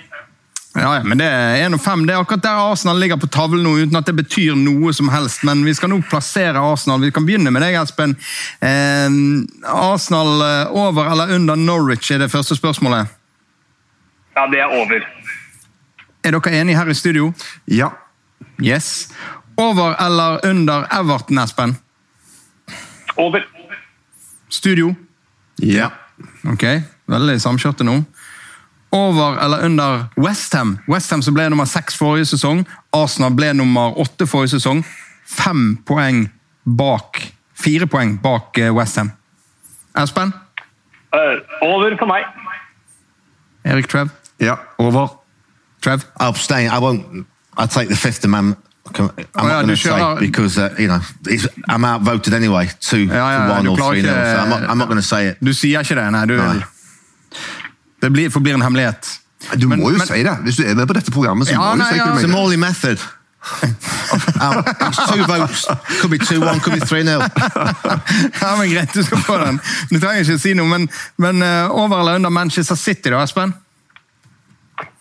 Ja, ja, men det er 1-5. Det er akkurat der Arsenal ligger på tavlen nå, uten at det betyr noe som helst. Men vi skal nå plassere Arsenal. Vi kan begynne med deg, Espen. Eh, Arsenal eh, over eller under Norwich er det første spørsmålet. Ja, det er over. Er dere enige her i studio? ja. Yes. Over eller under Everton, Espen? Over. Studio? ja. Ok, veldig samkjørte nå. Over eller under Westham? Westham som ble nummer seks forrige sesong. Arsenal ble nummer åtte forrige sesong. Fem poeng bak Fire poeng bak eh, Westham. Espen? Uh, over for meg. Erik Trev? ja. Over. Trev? I'll abstain. I won't. I'll take the fifth amendment. I'm Oh, ja, not going to say because uh, you know it's, I'm outvoted anyway. Two Ja, ja, one or three nil. ikke- So I'm not, I'm not going to say it. Du sier ikke det, nei. Du, Nei. Det blir, forblir en hemmelighet. Du Men- må jo men- si det. Hvis du er med på dette programmet, så Ja, må du nei, si hva ja. du mener. Morley method. Um, two votes. Could be two one. Could be three nil. Ja, men Greit, du skal få den. Du trenger ikke si noe, men, men uh, over eller under Manchester City, da, Espen?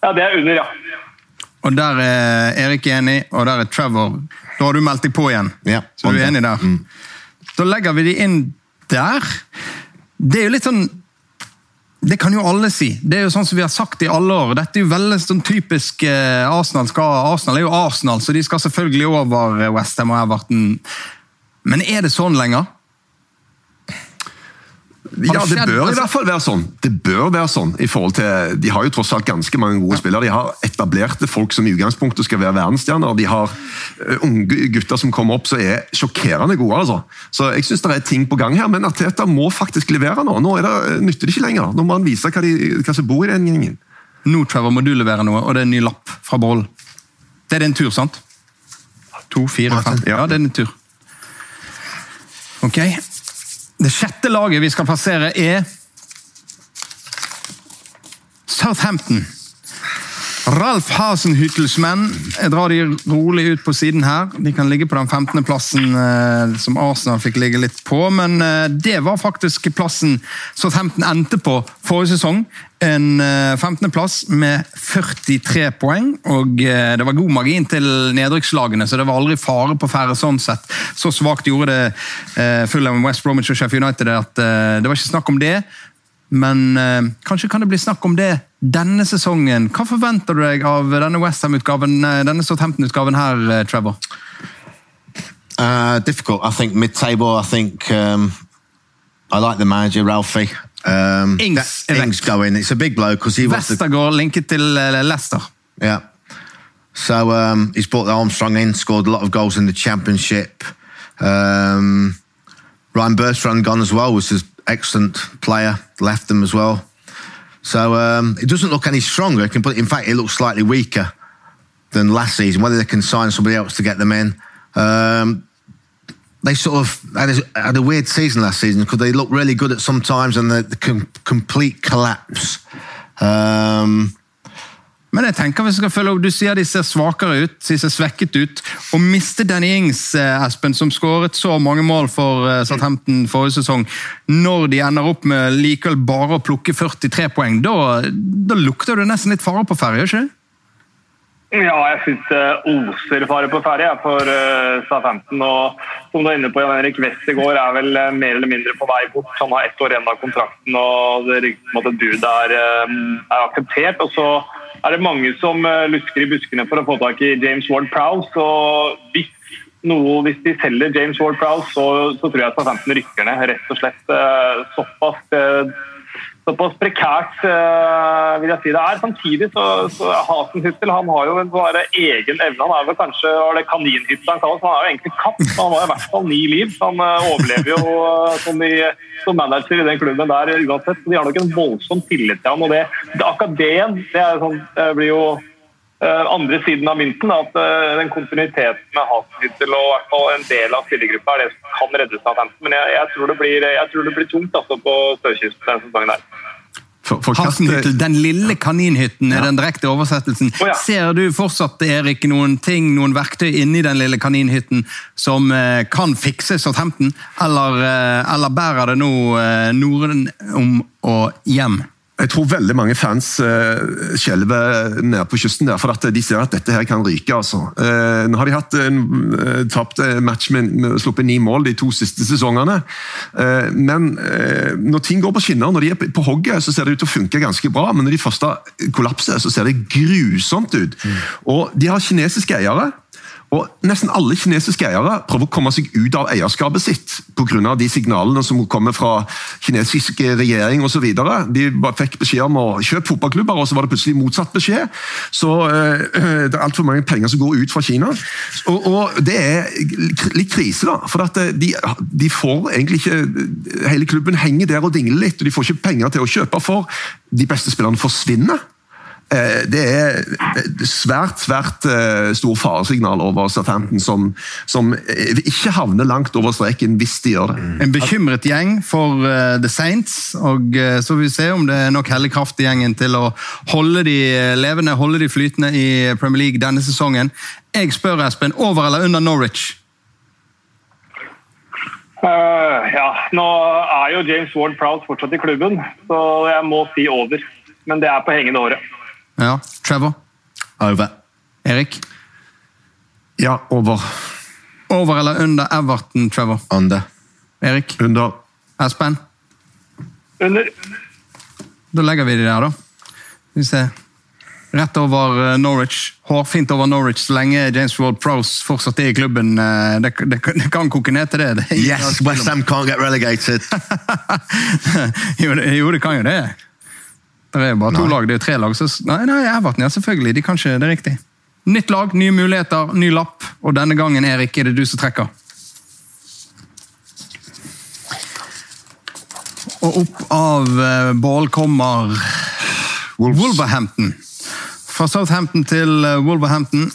Ja, det er under, ja. Og der er Erik enig, og der er Trevor. Da har du meldt deg på igjen. Ja, Så du er enig der. Da legger vi de inn der. Det er jo litt sånn Det kan jo alle si. Det er jo sånn som vi har sagt i alle år. Dette er jo veldig sånn typisk eh, Arsenal. Skal, Arsenal er jo Arsenal, så de skal selvfølgelig over Westham og Everton. Men er det sånn lenger? Ja, det bør i altså- hvert fall være sånn. Det bør være sånn i forhold til, De har jo tross alt ganske mange gode spillere. De har etablerte folk som i utgangspunktet skal være verdensstjerner. De har eh, unge gutter som kommer opp som er sjokkerende gode. altså. Så jeg synes det er ting på gang her, men Arteta må faktisk levere nå. Nå er det, nytter det ikke lenger. Nå må han vise hva, de, hva som bor i den gjengen. Nå Trevor, må du levere noe, og det er en ny lapp fra Boll. Det er din tur, sant? To, fire, fem. Ja, det er din tur. Ok. Det sjette laget vi skal plassere, er Southampton. Ralf Hasenhyttels menn jeg drar de rolig ut på siden her. De kan ligge på den 15. plassen eh, som Arsenal fikk ligge litt på, men eh, det var faktisk plassen Southampton endte på forrige sesong. En eh, 15. plass med 43 poeng, og eh, det var god margin til nedrykkslagene, så det var aldri fare på ferde sånn sett. Så svakt gjorde det eh, Fulham, West Bromwich og Sheffield United at eh, det var ikke snakk om det. Men kanskje kan det bli snakk om det denne sesongen. Hva forventer du deg av denne Westham-utgaven, eh, denne Southampton-utgaven her, eh, Trevor? Uh, difficult. I think mid-table. I think um, I like the manager Ralphie. Um, Ings that- Ings going. It's a big blow because he wants to. Westergaard linket til eh, Leicester. Yeah. So um, he's brought the Armstrong in, scored a lot of goals in the championship. Um, Ryan Bertrand gone as well, was an excellent player, left them as well. So um, it doesn't look any stronger. Can put, in fact, it looks slightly weaker than last season. Whether they can sign somebody else to get them in. Um, they sort of had a, had a weird season last season because they looked really good at some times and the, the com- complete collapse. Um, Men jeg tenker vi skal følge opp. Du sier de ser svakere ut, de ser svekket ut. Å miste Danny Ings, eh, Espen, som skåret så mange mål for eh, Southampton forrige sesong, når de ender opp med likevel bare å plukke 43 poeng, da, da lukter det nesten litt fare på ferde, ikke? Ja, jeg syns det oser fare på ferde for uh, Southampton. Og som du er inne på, Jan Henrik går, er vel mer eller mindre på vei bort. Han har ett år igjen av kontrakten, og det ryktes om at budet er akseptert. Og så er det mange som uh, lusker i buskene for å få tak i James Ward Prowse. Og hvis, noe, hvis de selger James Ward Prowse, så, så tror jeg at Southampton rykker ned. Rett og slett såpass såpass prekært, uh, vil jeg si det er. Samtidig så, så Hasenhyttel han har jo en bare egen evne. Han er vel kanskje var det kaninhytte han kalles. Han er jo egentlig katt. Han har i hvert fall ni liv. Han uh, overlever jo uh, som, de, som, manager i den klubben der uansett. Så De har nok en voldsom tillit til ham. og det, det akkurat det det, sånn, blir jo andre siden av mynten. At eh, den kontinuiteten med Hasenhyttel og hvert fall en del av spillergruppa er det som kan redde Southampton. Men jeg, jeg, tror det blir, jeg tror det blir tungt altså, på sørkysten denne sesongen der. For Hasenhyttel, den lille kaninhytten er ja. den direkte oversettelsen. Oh, ja. Ser du fortsatt Erik, noen ting, noen verktøy inni den lille kaninhytten som eh, kan fikse Southampton, eller, eh, eller bærer det nå eh, Norden om og hjem? Jeg tror veldig mange fans uh, skjelver nede på kysten der, for at de ser at dette her kan ryke. altså. Uh, nå har de hatt en uh, tapt match med, med sluppet ni mål de to siste sesongene. Men når ting går på skinner, når de er på hogget, så ser det ut til å funke ganske bra. Men når de første kollapser, så ser det grusomt ut. Mm. Og de har kinesiske eiere. Og Nesten alle kinesiske eiere prøver å komme seg ut av eierskapet sitt pga. de signalene som kommer fra kinesisk regjering osv. De fikk beskjed om å kjøpe fotballklubber, og så var det plutselig motsatt beskjed. Så øh, Det er altfor mange penger som går ut fra Kina. Og, og Det er litt krise, da. For at de, de, får egentlig ikke Hele klubben henger der og dingler litt, og de får ikke penger til å kjøpe for. De beste spillerne forsvinner. Eh, det er svært svært store stor faresignal over Southampton, som, som, ikke havner langt over streken hvis de gjør det. En bekymret gjeng for The Saints, og så vil vi se om det er nok hellig kraft i gjengen til å holde de levende, holde de flytende i Premier League denne sesongen. Jeg spør Espen, over eller under Norwich? Uh, ja, nå er jo James Ward Proud fortsatt i klubben, så jeg må si over. Men det er på hengende året. Ja. Trevor? Over. Erik? Ja, over. Over eller under Everton, Trevor? Under. Erik? Under. Espen? Under. Da legger vi de der, da. Skal vi se. Rett over eh, Norwich. Hårfint over Norwich så lenge James Ward Prowse fortsatt er i klubben. Eh, det, det, det kan koke ned til det. det yes, West Ham can't get relegated! jo, det, jo, det kan jo det. Det er jo bare to nei. lag, det er tre lag. Så, nei, nei, Everton, ja, selvfølgelig. De kan ikke, det er riktig. Nytt lag, nye muligheter, ny lapp. Og denne gangen, Erik, er det du som trekker. Og opp av uh, bål kommer Wolves. Wolverhampton. Fra Southampton til uh, Wolverhampton.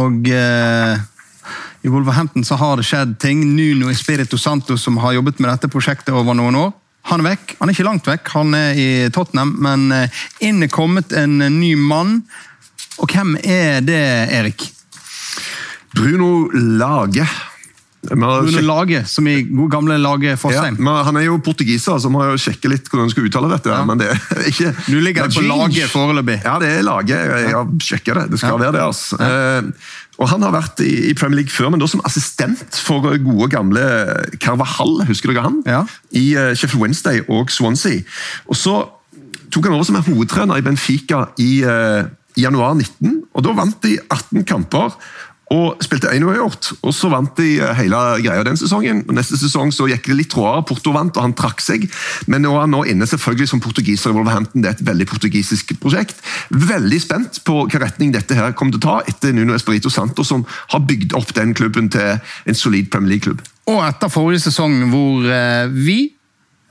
Og uh, i Wolverhampton så har det skjedd ting. Nuno Espirito Santo, som har jobbet med dette prosjektet over noen år, han er vekk. Han er ikke langt vekk, han er i Tottenham, men eh, inn er kommet en eh, ny mann. Og hvem er det, Erik? Bruno Lage. Bruno Lage, som i god gamle Lage Fossheim. Ja, han er jo portugiser, så må jeg jo sjekke litt hvordan han skal uttale dette. Ja. men det er ikke... Du ligger på laget foreløpig? Ja, det er laget. Jeg har sjekka det. Det skal ja. være det. altså. Ja. Og Han har vært i Premier League før, men da som assistent for gode, gamle Carvahall, husker dere han? Ja. I eh, Sheffield Wednesday og Swansea. Og Så tok han over som hovedtrener i Benfica i, uh, i januar 19, og da vant de 18 kamper og spilte 1 uavgjort. Og så vant de eh, hele greia den sesongen. og Neste sesong så gikk det litt råere. Porto vant, og han trakk seg. Men nå er han nå inne selvfølgelig som portugiser i Wolverhampton. Det er et veldig portugisisk prosjekt. Veldig spent på hva retning dette her kommer til å ta etter Nuno Espirito Santo, som har bygd opp den klubben til en solid Premier League-klubb. Og etter forrige sesong hvor eh, vi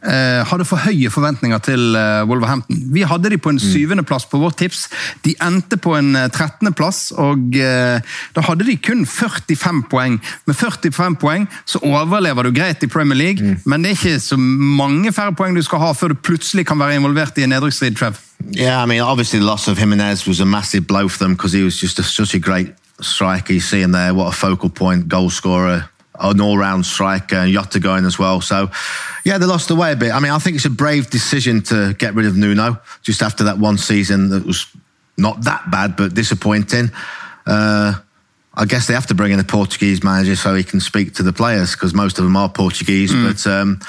hadde for høye forventninger til eh, Wolverhampton. Vi hadde de på en mm. syvendeplass på vårt tips. De endte på en eh, trettendeplass, og da hadde de kun 45 poeng. Med 45 poeng så overlever du greit i Premier League, mm. men det er ikke så mange færre poeng du skal ha før du plutselig kan være involvert i en nedrykksstrid. Trev. Yeah, I mean, obviously the loss of Jimenez was a massive blow for them because he was just a, such a great striker. You see him there, what a focal point, goal scorer, an all-round striker, and Jota going as well. So, yeah, they lost away a bit. I mean, I think it's a brave decision to get rid of Nuno just after that one season that was not that bad but disappointing. Uh, I guess they have to bring in a Portuguese manager so he can speak to the players because most of them are Portuguese. But um,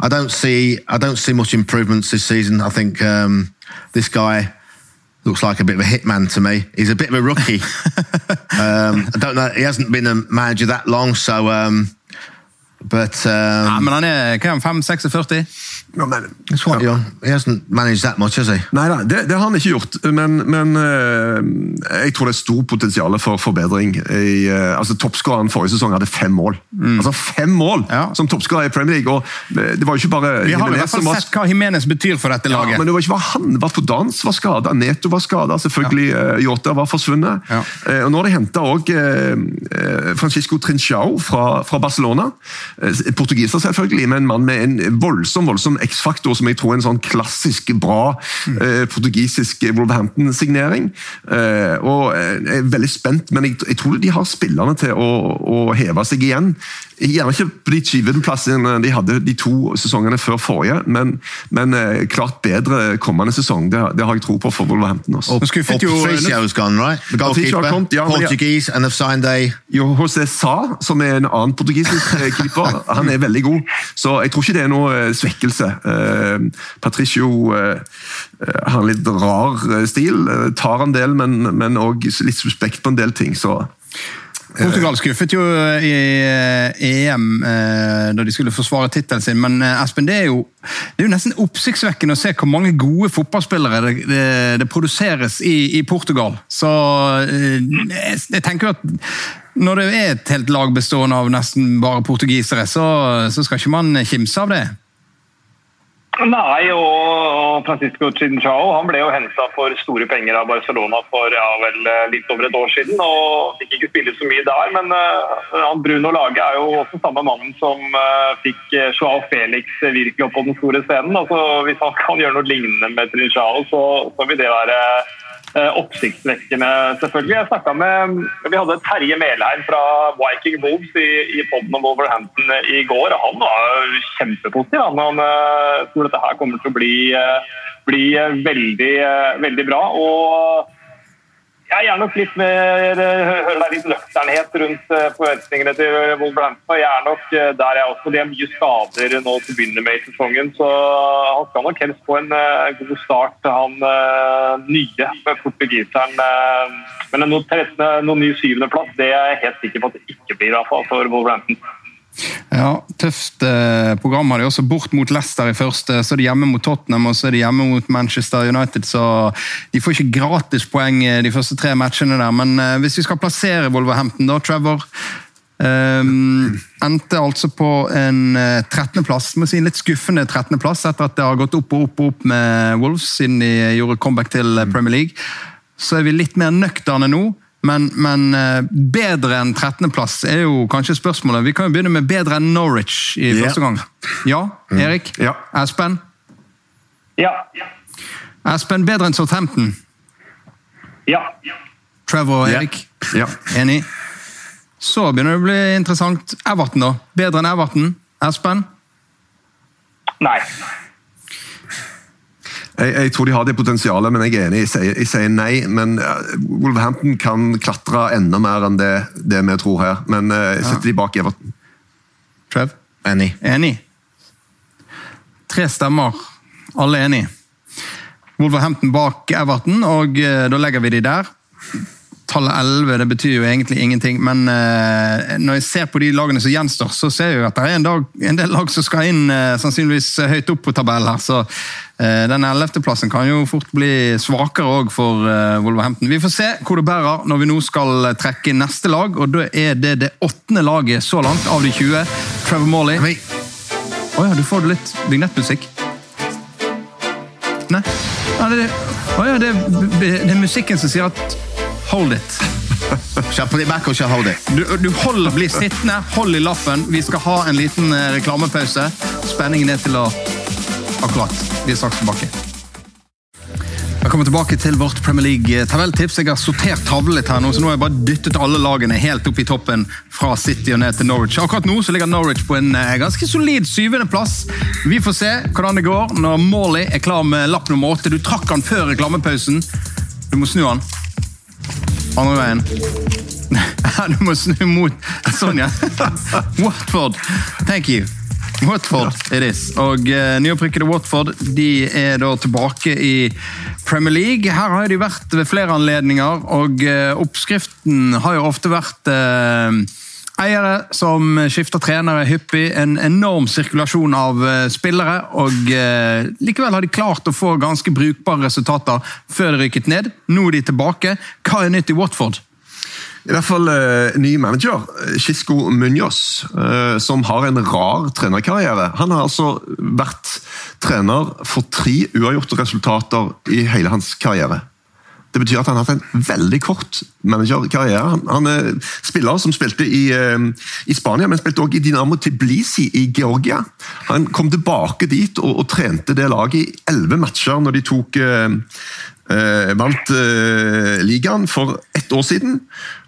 I don't see I don't see much improvements this season. I think um, this guy looks like a bit of a hitman to me. He's a bit of a rookie. um, I don't know. He hasn't been a manager that long, so. Um, but um, Ja, men han er hva er han, 5-46? Ja, men, it's quite. He hasn't managed that much, has he? Nei da, det, det har han ikke gjort. Men, men eh, jeg tror det er stort potensial for forbedring. I, eh, altså Toppskåreren forrige sesong hadde fem mål. Altså Fem mål Ja. som toppskårer i Premier League! og det det var jo ikke bare Vi har i hvert fall sett hva Jimenez betyr for dette laget. Ja, men det var ikke bare han. Vafodans var skada, Neto var skada, selvfølgelig ja. Jota var forsvunnet. Ja. Eh, og Nå har de henta òg eh, Francisco Trinchao fra, fra Barcelona. Eh, portugiser, selvfølgelig, men en mann med en voldsom voldsom X-faktor, som jeg tror er en sånn klassisk bra eh, portugisisk Wolverhampton-signering. Eh, og eh, Jeg er veldig spent, men jeg, jeg tror de har spillerne til å, å heve seg igjen. Gjerne ikke på de 20. plassene de hadde de to sesongene før forrige, men, men eh, klart bedre kommende sesong. Det, det har jeg tro på for Wolverhampton. Også. Nå skuffet jo gone, right? The goalkeeper, kommet, ja. Portuguese, and they've signed a Jo, José Sa, som er en annen portugisisk eh, keeper, han er veldig god. Så jeg tror ikke det er noe eh, svekkelse. Eh, Patricio eh, har en litt rar eh, stil. Tar en del, men òg litt suspekt på en del ting. så... Portugal skuffet jo i EM da de skulle forsvare tittelen sin, men Espen, det er jo, det er jo nesten oppsiktsvekkende å se hvor mange gode fotballspillere det, det, det produseres i, i Portugal. Så jeg, jeg tenker at når det er et helt lag bestående av nesten bare portugisere, så, så skal ikke man kimse av det. Nei, og Francisco Chinchao han ble jo henta for store penger av Barcelona for ja, vel, litt over et år siden. og Fikk ikke spille så mye der, men uh, Bruno Lage er jo også samme mannen som uh, fikk Joao Felix virkelig opp på den store scenen. altså Hvis han kan gjøre noe lignende med Chinchao, så, så vil det være oppsiktsvekkende, selvfølgelig. Jeg snakket med, Vi hadde Terje Melheim fra Viking Wolves i, i podden om Wolverhampton i går. og Han var kjempepositiv. Han, han uh, tror dette her kommer til å bli, bli veldig, veldig bra. og jeg er nok litt mer hører det er litt nøkternhet rundt uh, forventningene til Wolverhampton. og Jeg er nok der jeg også. De har mye skader nå til å begynne med i sesongen, så han skal nok helst få en god start, han nye portugiseren. Men noen, noen ny syvendeplass det er jeg helt sikker på at det ikke blir i hvert fall for Wolverhampton. Ja, Tøft eh, program har de også. Bort mot Leicester i første, så er de hjemme mot Tottenham og så er de hjemme mot Manchester United. Så de får ikke gratispoeng de første tre matchene der. Men eh, hvis vi skal plassere Wolverhampton, da, Trevor Um, endte altså på en uh, 13.-plass, må si en litt skuffende 13.-plass etter at det har gått opp og opp og opp med Wolves siden de gjorde comeback til Premier League. Så er vi litt mer nøkterne nå. Men, men uh, bedre enn 13.-plass er jo kanskje spørsmålet. Vi kan jo begynne med bedre enn Norwich i Ja. første gang. Ja, Erik? Ja. Espen? Ja. Espen, bedre enn Southampton? Ja. Trevor og Ja. Erik? Ja. Enig? Så begynner det å bli interessant. Everton, da? Bedre enn Everton? Espen? Nei. Jeg, jeg tror de har det potensialet, men jeg er enig. Jeg sier, jeg sier nei. Men eh, Wolverhampton kan klatre enda mer enn det, det vi tror her. Men jeg setter de bak Everton. Trev? Enig. Enig. Tre stemmer. Alle enig. Wolverhampton bak Everton, og eh, da legger vi de der. Tallet 11 det betyr jo egentlig ingenting, men eh, når jeg ser på de lagene som gjenstår, så ser jeg jo at det er en, dag, en del lag som skal inn eh, sannsynligvis høyt opp på tabellen her. Så eh, den 11.-plassen kan jo fort bli svakere òg for eh, Wolverhampton. Vi får se hvor det bærer når vi nå skal eh, trekke neste lag, og da er det det åttende laget så langt av de 20. Trevor Morley. Å oh, ja, du får litt vignettmusikk. Nei? Ja, det, ja, det, det er musikken som sier at hold it. Shall på put back og shall hold it? Du, du holder, bli sittende, hold i lappen. Vi skal ha en liten eh, reklamepause. Spenningen er til å Akkurat. Vi er straks tilbake. Velkommen tilbake til vårt Premier League-tabelltips. Jeg har sortert tavlen litt her nå, så nå har jeg bare dyttet alle lagene helt opp i toppen fra City og ned til Norwich. Akkurat nå så ligger Norwich på en eh, ganske solid syvendeplass. Vi får se hvordan det går når Morley er klar med lapp nummer åtte. Du trakk han før reklamepausen. Du må snu han. Andre veien. Du må snu mot Sånn, ja. Watford. Thank you. Watford it is. Og uh, nyopprykkede Watford de er da tilbake i Premier League. Her har de vært ved flere anledninger, og uh, oppskriften har jo ofte vært uh, Eiere som skifter trenere hyppig, en enorm sirkulasjon av spillere. og eh, Likevel har de klart å få ganske brukbare resultater før de rykket ned. Nå er de tilbake. Hva er nytt i Watford? I hvert fall uh, ny manager, Kisko Munoz, uh, som har en rar trenerkarriere. Han har altså vært trener for tre uavgjorte resultater i hele hans karriere. Det betyr at han har hatt en veldig kort managerkarriere. Han, er spiller som spilte i, uh, i Spania, men spilte også i Dinamo Tbilisi i Georgia. Han kom tilbake dit og, og trente det laget i elleve matcher når de tok vant ligaen for ett år siden.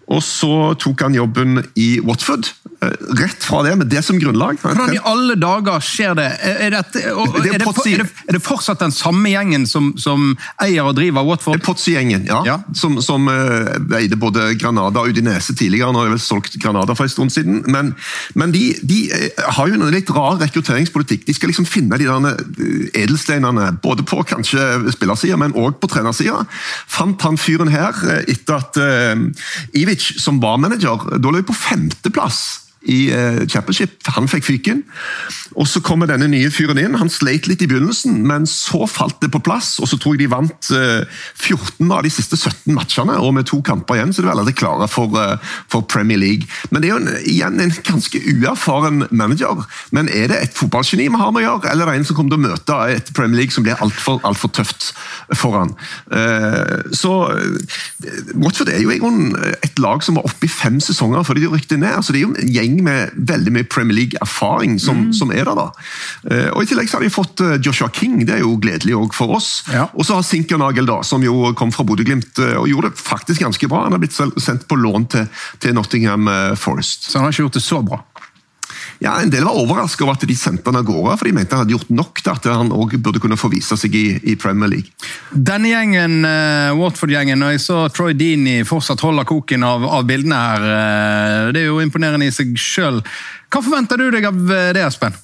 Og så tok han jobben i Watford. Eh, rett fra det, med det som grunnlag. Hvordan i alle dager skjer det? Er, dette, er, det, er, det, er det, fortsatt den samme gjengen som, som eier og driver Watford? Potsi-gjengen, ja. ja. Som, som uh, eide både Granada og Udinese tidligere. Nå har de vel solgt Granada for en stund siden. Men, men de, de, har jo en litt rar rekrutteringspolitikk. De skal liksom finne de der edelsteinene, både på kanskje spillersida, men òg på trenersida. Fant han fyren her etter at uh, Ivic som var manager, da lå jeg på femteplass i uh, championship. Han fikk fyken. Og Så kommer denne nye fyren inn. Han sleit litt i begynnelsen, men så falt det på plass. og Så tror jeg de vant eh, 14 av de siste 17 matchene, og med to kamper igjen så er de allerede klare for, uh, for, Premier League. Men Det er jo en, igjen en ganske uerfaren manager. Men er det et fotballgeni vi har med å gjøre, eller er det en som kommer til å møte et Premier League som blir altfor alt for tøft for han? så Watford er jo et lag som var oppe i fem sesonger før de rykte ned. så Det er jo en gjeng med veldig mye Premier League-erfaring som, mm. som, er der. da. Eh, og I tillegg så har de fått eh, Joshua King, det er jo gledelig òg for oss. Ja. Og så har Sinkernagel, da, som jo kom fra Bodø-Glimt eh, og gjorde det faktisk ganske bra. Han har blitt sendt på lån til, til Nottingham Forest. Så han har ikke gjort det så bra? Ja, En del var overrasket over at de sendte han av gårde, for de mente han hadde gjort nok til at han også burde kunne få vise seg i, i Premier League. Denne gjengen, uh, Watford-gjengen, og jeg så Troy Deany fortsatt holder koken av, av bildene her. Uh, det er jo imponerende i seg sjøl. Hva forventer du deg av eh, det, Espen?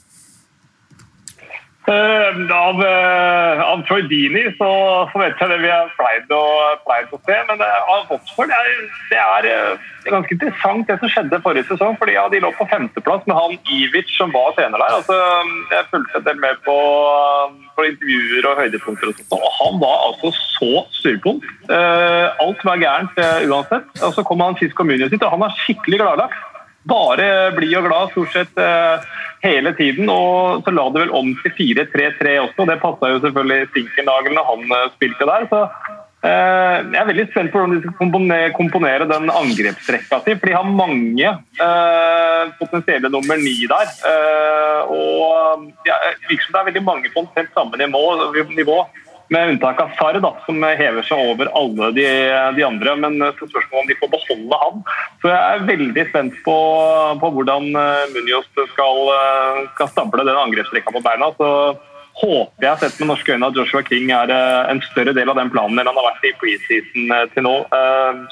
Uh, av, uh, av Troy Dini så vet jeg det vi har pleid å, pleid å se. Men uh, av Watford det er, det er, ganske interessant det som skjedde forrige sesong. fordi ja, De lå på femteplass med han Ivic som var trener der. Altså, jeg fulgte en del med på, på, intervjuer og høydepunkter. og sånt, og Han var altså så styrpunkt. alt var gærent uansett. Og Så kom han sist kommunen sitt, og han var skikkelig gladlaks. Bare blid og glad stort sett hele tiden. Og så la det vel om til 4-3-3 også. Det passa jo selvfølgelig Sinkernagel når han uh, spilte der. så uh, jeg er veldig spent på hvordan de skal komponere den angrepsrekka si. For de har mange potensielle nummer ni der. Og ja, virker som det er veldig mange på omtrent samme nivå. nivå med unntak av Sar, da, som hever seg over alle de, de andre. Men så spørsmålet om de får beholde han. Så jeg er veldig spent på, på hvordan eh, Munoz skal, eh, skal stable den angrepsrekka på beina. så håper jeg sett med norske øyne at Joshua King er eh, en større del av den planen enn han har vært i preseason til nå.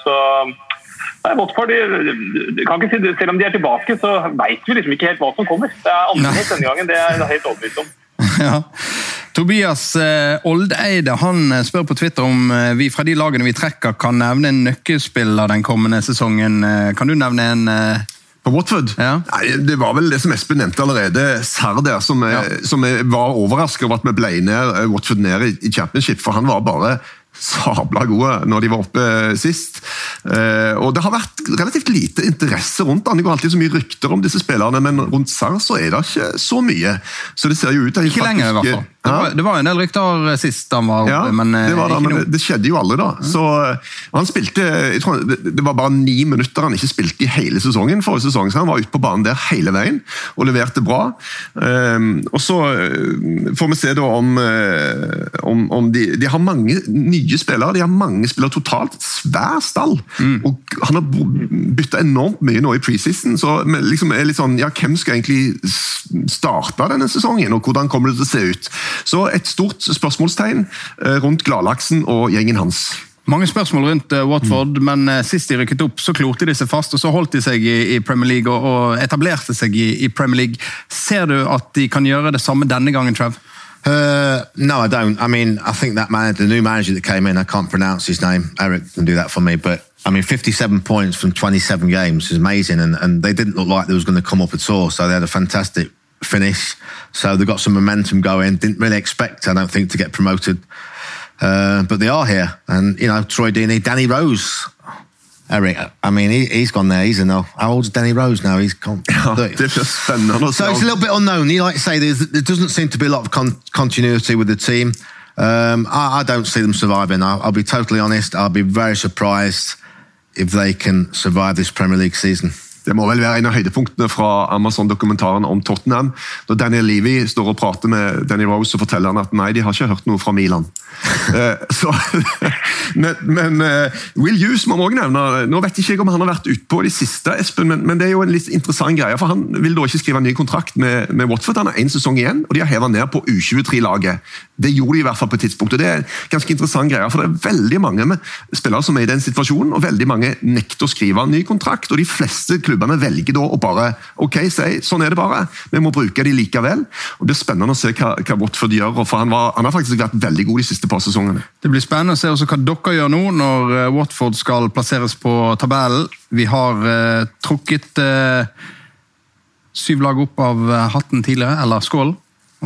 Så Nei, Watford, de, kan ikke si, Selv om de er tilbake, så veit vi liksom ikke helt hva som kommer. Det er annerledes denne gangen, det er helt overbevist om. Ja. Tobias eh, Oldeide han eh, spør på Twitter om eh, vi fra de lagene vi trekker kan nevne en nøkkelspiller den kommende sesongen. Kan du nevne en? På Watford? Ja. Nei, det var vel det som Espen nevnte allerede. Sarder, som, ja. som var overrasket over at vi ble ned, Watford ned i championship. For han var bare sabla gode når de var oppe sist. Eh, og Det har vært relativt lite interesse rundt han. Det går alltid så mye rykter om disse spillerne, men rundt Sarr så er det ikke så mye. Så det ser jo ut Ikke lenger, i hvert fall. Det var, det var en del rykter sist han var oppe, ja, men, det, var det, men det, skjedde jo aldri, da. Så han spilte jeg tror, det, var bare ni minutter han ikke spilte i hele sesongen. forrige sesong, så Han var ute på banen der hele veien og leverte bra. Ehm, og Så eh, får vi se da om, eh, om, om de, de har mange nye spillere. De har mange spillere totalt. Svær stall. Og Han har bytta enormt mye nå i preseason. Så liksom er litt sånn, ja, hvem skal egentlig starte denne sesongen, og hvordan kommer det til å se ut? Så et stort spørsmålstegn eh, rundt Gladlaksen og gjengen hans. Mange spørsmål rundt eh, Watford, men eh, sist de rykket opp, så klorte de seg fast, og så holdt de seg i, Premier League og, etablerte seg i, i Premier League. Ser du at de kan gjøre det samme denne gangen, Trev? Uh, no, I don't. I mean, I think that man, the new manager that came in, I can't pronounce his name. Eric can do that for me. But I mean, 57 points from 27 games is amazing, and, and they didn't look like they was going to come up at all. So they had a fantastic finish. So they got some momentum going. Didn't really expect, I don't think, to get promoted, uh, but they are here. And you know, Troy Deeney, Danny Rose. Eric, I mean, he, he's gone there. He's a no. How old's Danny Rose now? He's gone. Ja, det blir spennende å se. So it's a little bit unknown. You like to say there's, there doesn't seem to be a lot of con- continuity with the team. Um, I, I don't see them surviving. I'll, I'll be totally honest. I'll be very surprised if they can survive this Premier League season. Det må vel være en av høydepunktene fra Amazon-dokumentaren om Tottenham. Når Daniel Levy står og prater med Danny Rose, og forteller han at nei, de har ikke hørt noe fra Milan. Eh, så, men men eh, Will Hughes må vi også nevne. Nå vet ikke jeg om han har vært utpå de siste, Espen, men, men det er jo en litt interessant greie. for Han vil da ikke skrive en ny kontrakt med, med Watford. Han har én sesong igjen, og de har hevet ned på U23-laget. Det gjorde de i hvert fall på et tidspunkt. og Det er en ganske interessant greie, for det er veldig mange spillere som er i den situasjonen, og veldig mange nekter å skrive en ny kontrakt. og De fleste klubbene velger da å bare ok, si, sånn er det bare. Vi må bruke de likevel. og Det blir spennende å se hva, hva Watford gjør. for han, var, han har faktisk vært veldig god de siste par sesongene. Det blir spennende å se også hva dere gjør nå når eh, Watford skal plasseres på tabellen. Vi har uh, trukket uh, syv lag opp av hatten tidligere, eller skål,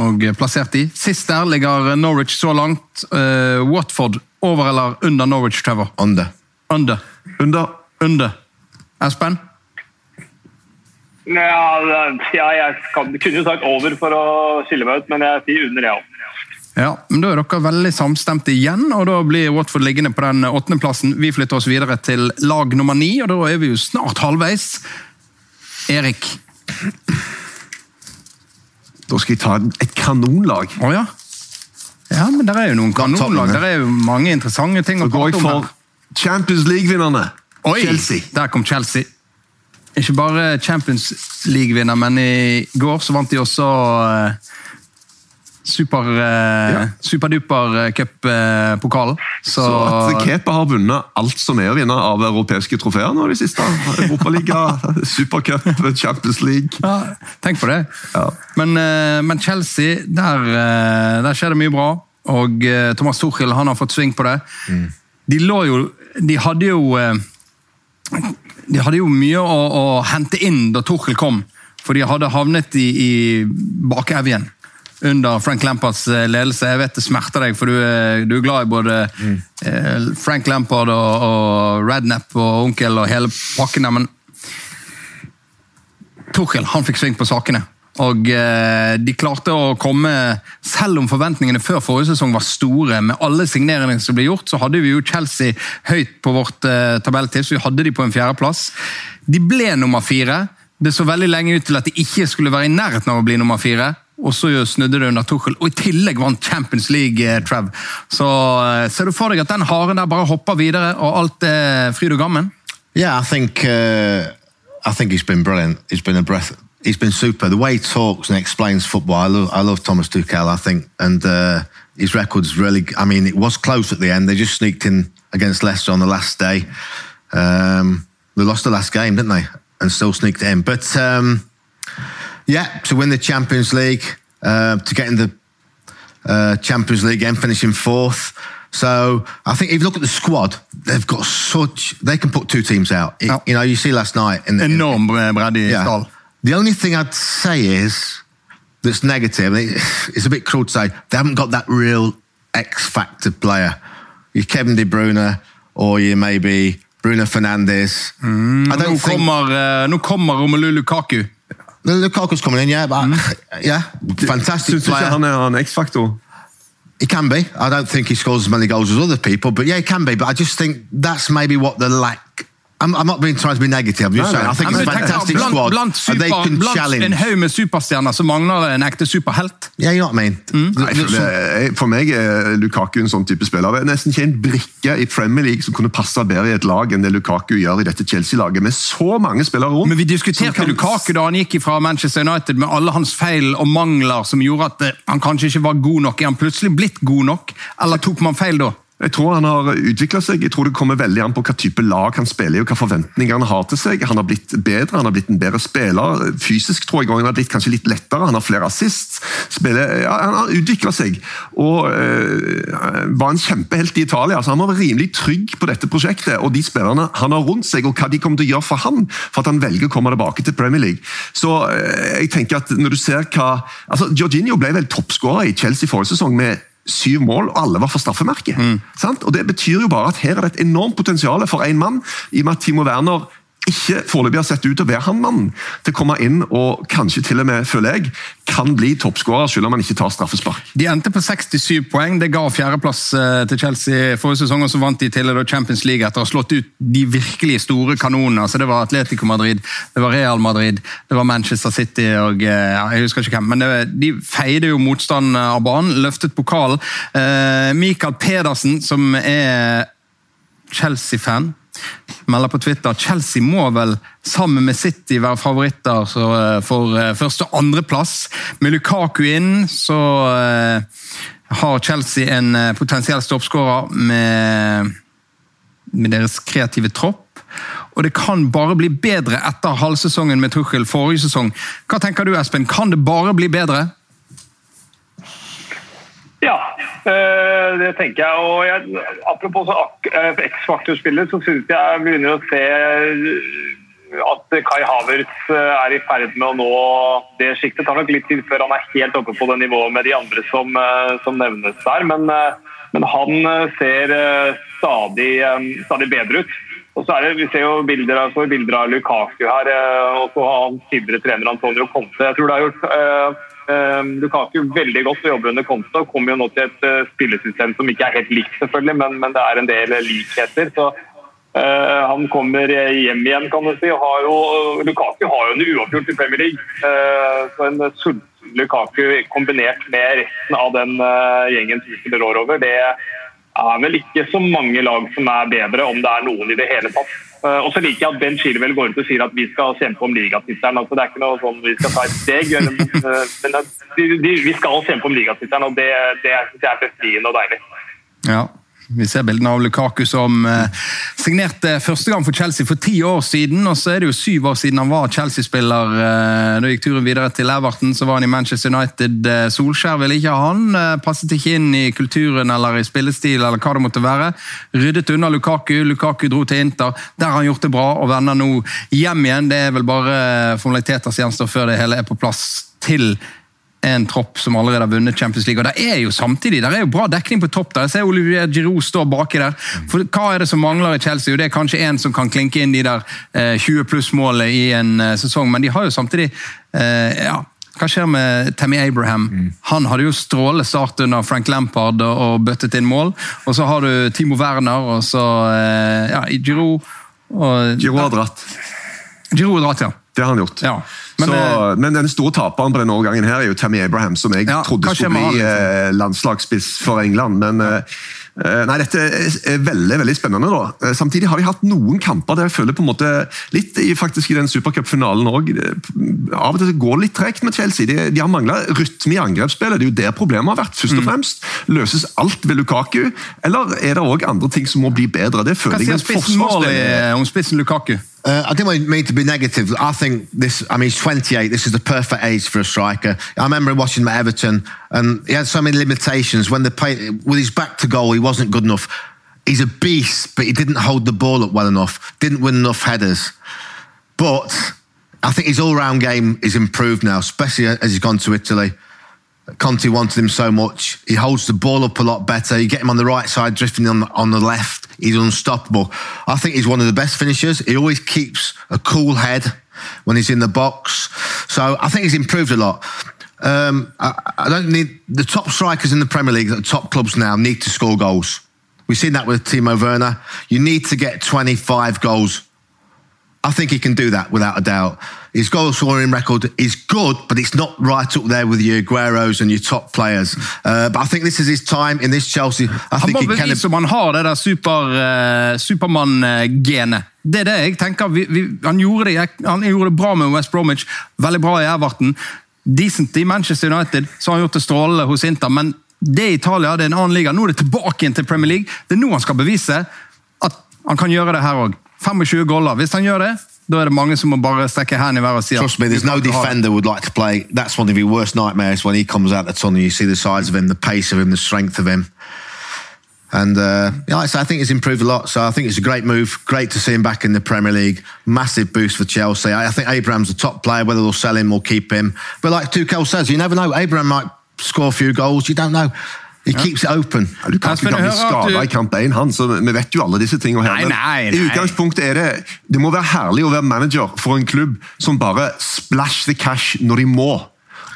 og plassert de. Sist der ligger Norwich så langt. Uh, Watford over eller under Norwich, Trevor? Under. Under. Under Under. Espen? Ja, ja jeg kan, kunne jo sagt over for å skille meg ut, men jeg sier under, jeg òg. Ja, men Da er dere veldig samstemte igjen, og da blir Watford liggende på den åttendeplassen. Vi flytter oss videre til lag nummer ni, og da er vi jo snart halvveis. Erik. Da skal jeg ta et kanonlag. Å ja? Ja, men det er jo noen kanonlag. Der Det er jo mange interessante ting å prate om. Da går jeg for. Champions League-vinnerne. Chelsea. der kom Chelsea. Ikke bare Champions League-vinner, men i går så vant de også eh, super, eh, Ja. superduper cup-pokalen. så, Så at Kepa har vunnet alt som er å vinne av europeiske trofeer nå de siste. Europaliga, Supercup, Champions League. ja, Tenk på det. Ja. Men, eh, men Chelsea, der, eh, der skjer det mye bra. Og eh, Thomas Tuchel han har fått sving på det. De lå jo De hadde jo eh, De hadde jo mye å, å hente inn da Tuchel kom. For de hadde havnet i, i bakevjen under Frank Lampards eh, ledelse. Jeg vet det smerter deg, for du er, du er glad i både eh, Frank Lampard og, og Rednap og onkel og hele pakken der, men Tuchel han fikk sving på sakene. Og eh, de klarte å komme Selv om forventningene før forrige sesong var store, med alle signeringene som ble gjort, så hadde vi jo Chelsea høyt på vårt eh, tabelltips. Vi hadde de på en fjerdeplass. De ble nummer fire. Det så veldig lenge ut til at de ikke skulle være i nærheten av å bli nummer fire. Og så snudde det under Tuchel, og i tillegg vant Champions League, eh, Trev. Så ser du for deg at den haren der bare hopper videre, og alt er fryd og gammen? Yeah, I think uh, I think he's been brilliant. He's been a breath. He's been super. The way he talks and explains football, I love. I love Thomas Tuchel. I think, and uh, his record's really. I mean, it was close at the end. They just sneaked in against Leicester on the last day. Um, they lost the last game, didn't they? And still sneaked in. But um, yeah, to win the Champions League, uh, to get in the uh, Champions League and finishing fourth. So I think if you look at the squad, they've got such. They can put two teams out. It- Ja. You know, you see last night in the, in- Enorm bredde i yeah. Stall. The only thing I'd say is that's negative. It's a bit cruel to say they haven't got that real X factor player. You're Kevin De Bruyne or you maybe Bruno Fernandes. Mm, nå, kommer, uh, nå kommer Romelu Lukaku. Lukaku's coming in, yeah, but mm. yeah, fantastic Syns du ikke han er en X-faktor? He can be. I don't think he scores as many goals as other people, but yeah, he can be. But I just think that's maybe what the lack I'm, I'm, not being trying to be negative. I'm just no, saying, I think it's a fantastic blant, squad. Blant, super, they can blant challenge. en haug med superstjerner så mangler det en ekte superhelt. Yeah, you know what I mean. Mm. Nei, for, for, meg er Lukaku en sånn type spiller. Det er nesten ikke en brikke i Premier League som kunne passe bedre i et lag enn det Lukaku gjør i dette Chelsea-laget, med så mange spillere rundt. Men Vi diskuterte kan... Lukaku da han gikk fra Manchester United med alle hans feil og mangler som gjorde at eh, han kanskje ikke var god nok. Er han plutselig blitt god nok, eller tok man feil da? Jeg tror han har utvikla seg. Jeg tror det kommer veldig an på hva type lag han spiller i og hva forventninger han har til seg. Han har blitt bedre, han har blitt en bedre spiller. Fysisk tror jeg han har blitt kanskje litt lettere. Han har flere assist. Spiller, ja, han har utvikla seg og øh, var en kjempehelt i Italia. så Han var rimelig trygg på dette prosjektet og de spillerne han har rundt seg, og hva de kommer til å gjøre for han for at han velger å komme tilbake til Premier League. Så øh, jeg tenker at når du ser hva altså Jorginho ble vel toppskårer i Chelsea forrige sesong med syv mål, og alle var for straffemerket. Mm. Og Det betyr jo bare at her er det et enormt potensial for én mann, i og med at Timo Werner ikke foreløpig har sett ut til å være han mannen til å komme inn og kanskje til og med, føler jeg, kan bli toppskårer selv om han ikke tar straffespark. De endte på 67 poeng. Det ga fjerdeplass eh, til Chelsea forrige sesong, og så vant de til Champions League etter å ha slått ut de virkelig store kanonene. Så det var Atletico Madrid, det var Real Madrid, det var Manchester City og eh, jeg husker ikke hvem. Men det, de feide jo motstand av banen, løftet pokalen. Uh, Michael Pedersen, som er Chelsea-fan melder på Twitter Chelsea må vel sammen med City være favoritter eh, for eh, første- og andreplass. Med Lukaku inn så eh, har Chelsea en potensiell stoppskårer med, med deres kreative tropp. Og det kan bare bli bedre etter halvsesongen med Tuchel forrige sesong. Hva tenker du, Espen? Kan det bare bli bedre? Ja, eh, det tenker jeg. Og jeg, apropos eh, X-faktor-spillet, så syns jeg begynner å se eh, at Kai Havertz er i ferd med å nå det sjiktet. Tar nok litt tid før han er helt oppe på det nivået med de andre som, som nevnes der. Men, men, han ser stadig, stadig bedre ut. Og så er det, Vi ser jo bilder av, bilder av Lukaku her, og så har han tidligere trener Antonio Conte. Jeg tror det har gjort Lukaku veldig godt å jobbe under Konto. Kommer jo nå til et uh, spillesystem som ikke er helt likt, selvfølgelig, men, men, det er en del likheter. så uh, Han kommer hjem igjen, kan du si. og har jo, Lukaku har jo en uavgjort i Premier League. Så En sulten Lukaku kombinert med resten av den gjengen Tuchel rår over, det er vel ikke så mange lag som er bedre, om det er noen i det hele tatt. Eh, og så liker jeg at Ben Chilwell går ut og sier at vi skal kjempe om ligatittelen. Altså, det er ikke noe sånn vi skal ta et steg, men eh, vi skal kjempe om ligatittelen, og det, det det er befriende og deilig. Ja, vi ser bildene av Lukaku som eh, signerte første gang for Chelsea for ti år siden. og Så er det jo syv år siden han var Chelsea-spiller. Eh, da gikk turen videre til Everton, så var han i Manchester United. Eh, Solskjær ville ikke ha han. Passet ikke inn i kulturen eller i spillestil eller hva det måtte være. Ryddet unna Lukaku. Lukaku dro til Inter. Der har han gjort det bra og vender nå hjem igjen. Det er vel bare formaliteter som gjenstår før det hele er på plass til en tropp som allerede har vunnet Champions League. Og det er jo samtidig der er jo bra dekning på topp. der. Jeg ser Olivier Giroud stå baki der. For Hva er det som mangler i Chelsea? Jo, det er kanskje en som kan klinke inn de der eh, 20 pluss-målene i en eh, sesong, men de har jo samtidig eh, ja, hva skjer med Tammy Abraham? Mm. Han hadde jo strålende start under Frank Lampard og, og bøttet inn mål. Og så har du Timo Werner og så eh, ja, Giroud og, Giroud har dratt. Giroud har dratt, ja. Det har han gjort. Ja. Men, så, eh, men, den store taperen på denne årgangen her er jo Tammy Abraham, som jeg ja, trodde skulle bli liksom? eh, landslagsspiss for England. men ja. Eh, nei, Dette er veldig veldig spennende. da. Samtidig har de hatt noen kamper der jeg føler på en måte, litt i, faktisk i den supercupfinalen òg Av og til går det litt tregt med Chelsea. De, de har mangla rytme i angrepsspillet. Det er jo der problemet har vært. først og mm. fremst. Løses alt ved Lukaku, eller er det òg andre ting som må bli bedre? Det føler Hva sier spissen målet om spissen Lukaku? Uh, I didn't mean to be negative. I think this, I mean, he's 28. This is the perfect age for a striker. I remember watching him at Everton, and he had so many limitations. When they played with his back to goal, he wasn't good enough. He's a beast, but he didn't hold the ball up well enough, didn't win enough headers. But I think his all round game is improved now, especially as he's gone to Italy. Conte wanted him so much. He holds the ball up a lot better. You get him on the right side, drifting on the, on the left. He's unstoppable. I think he's one of the best finishers. He always keeps a cool head when he's in the box. So I think he's improved a lot. Um, I, I don't need the top strikers in the Premier League the top clubs now need to score goals. We've seen that with Timo Werner. You need to get 25 goals. I think he can do that without a doubt. His goal scoring record is good, but it's not right up there with your Agueros and your top players. Uh, but I think this is his time in this Chelsea. I Han think må bevise om han har det der super, uh, Supermann-genet. Det er det jeg tenker. Vi, vi, han, gjorde det, han gjorde det bra med West Bromwich, veldig bra i Everton. Decent i Manchester United, så har han gjort det strålende hos Inter. Men det er Italia, det er en annen liga. Nå er det tilbake igjen til Premier League. Det er nå han skal bevise at han kan gjøre det her òg. 25 goller. Hvis han gjør det, da er det mange som må bare strekke hendene i været og si Trust me, there's no kan ikke ha det. defender would like to play. That's one of your worst nightmares when he comes out the tunnel. You see the size of him, the pace of him, the strength of him. And uh, yeah, like I say, I think he's improved a lot. So I think it's a great move. Great to see him back in the Premier League. Massive boost for Chelsea. I, I think Abraham's a top player. Whether they'll sell him or keep him, but like Tuchel says, you never know. Abraham might score a few goals. You don't know. He keeps it open. Ja, Du kan ikke bli skada du- i kamp 1, han, så vi vet jo alle disse tingene her. Nei, Men nei, I utgangspunktet er det Det må være herlig å være manager for en klubb som bare splash the cash når de må.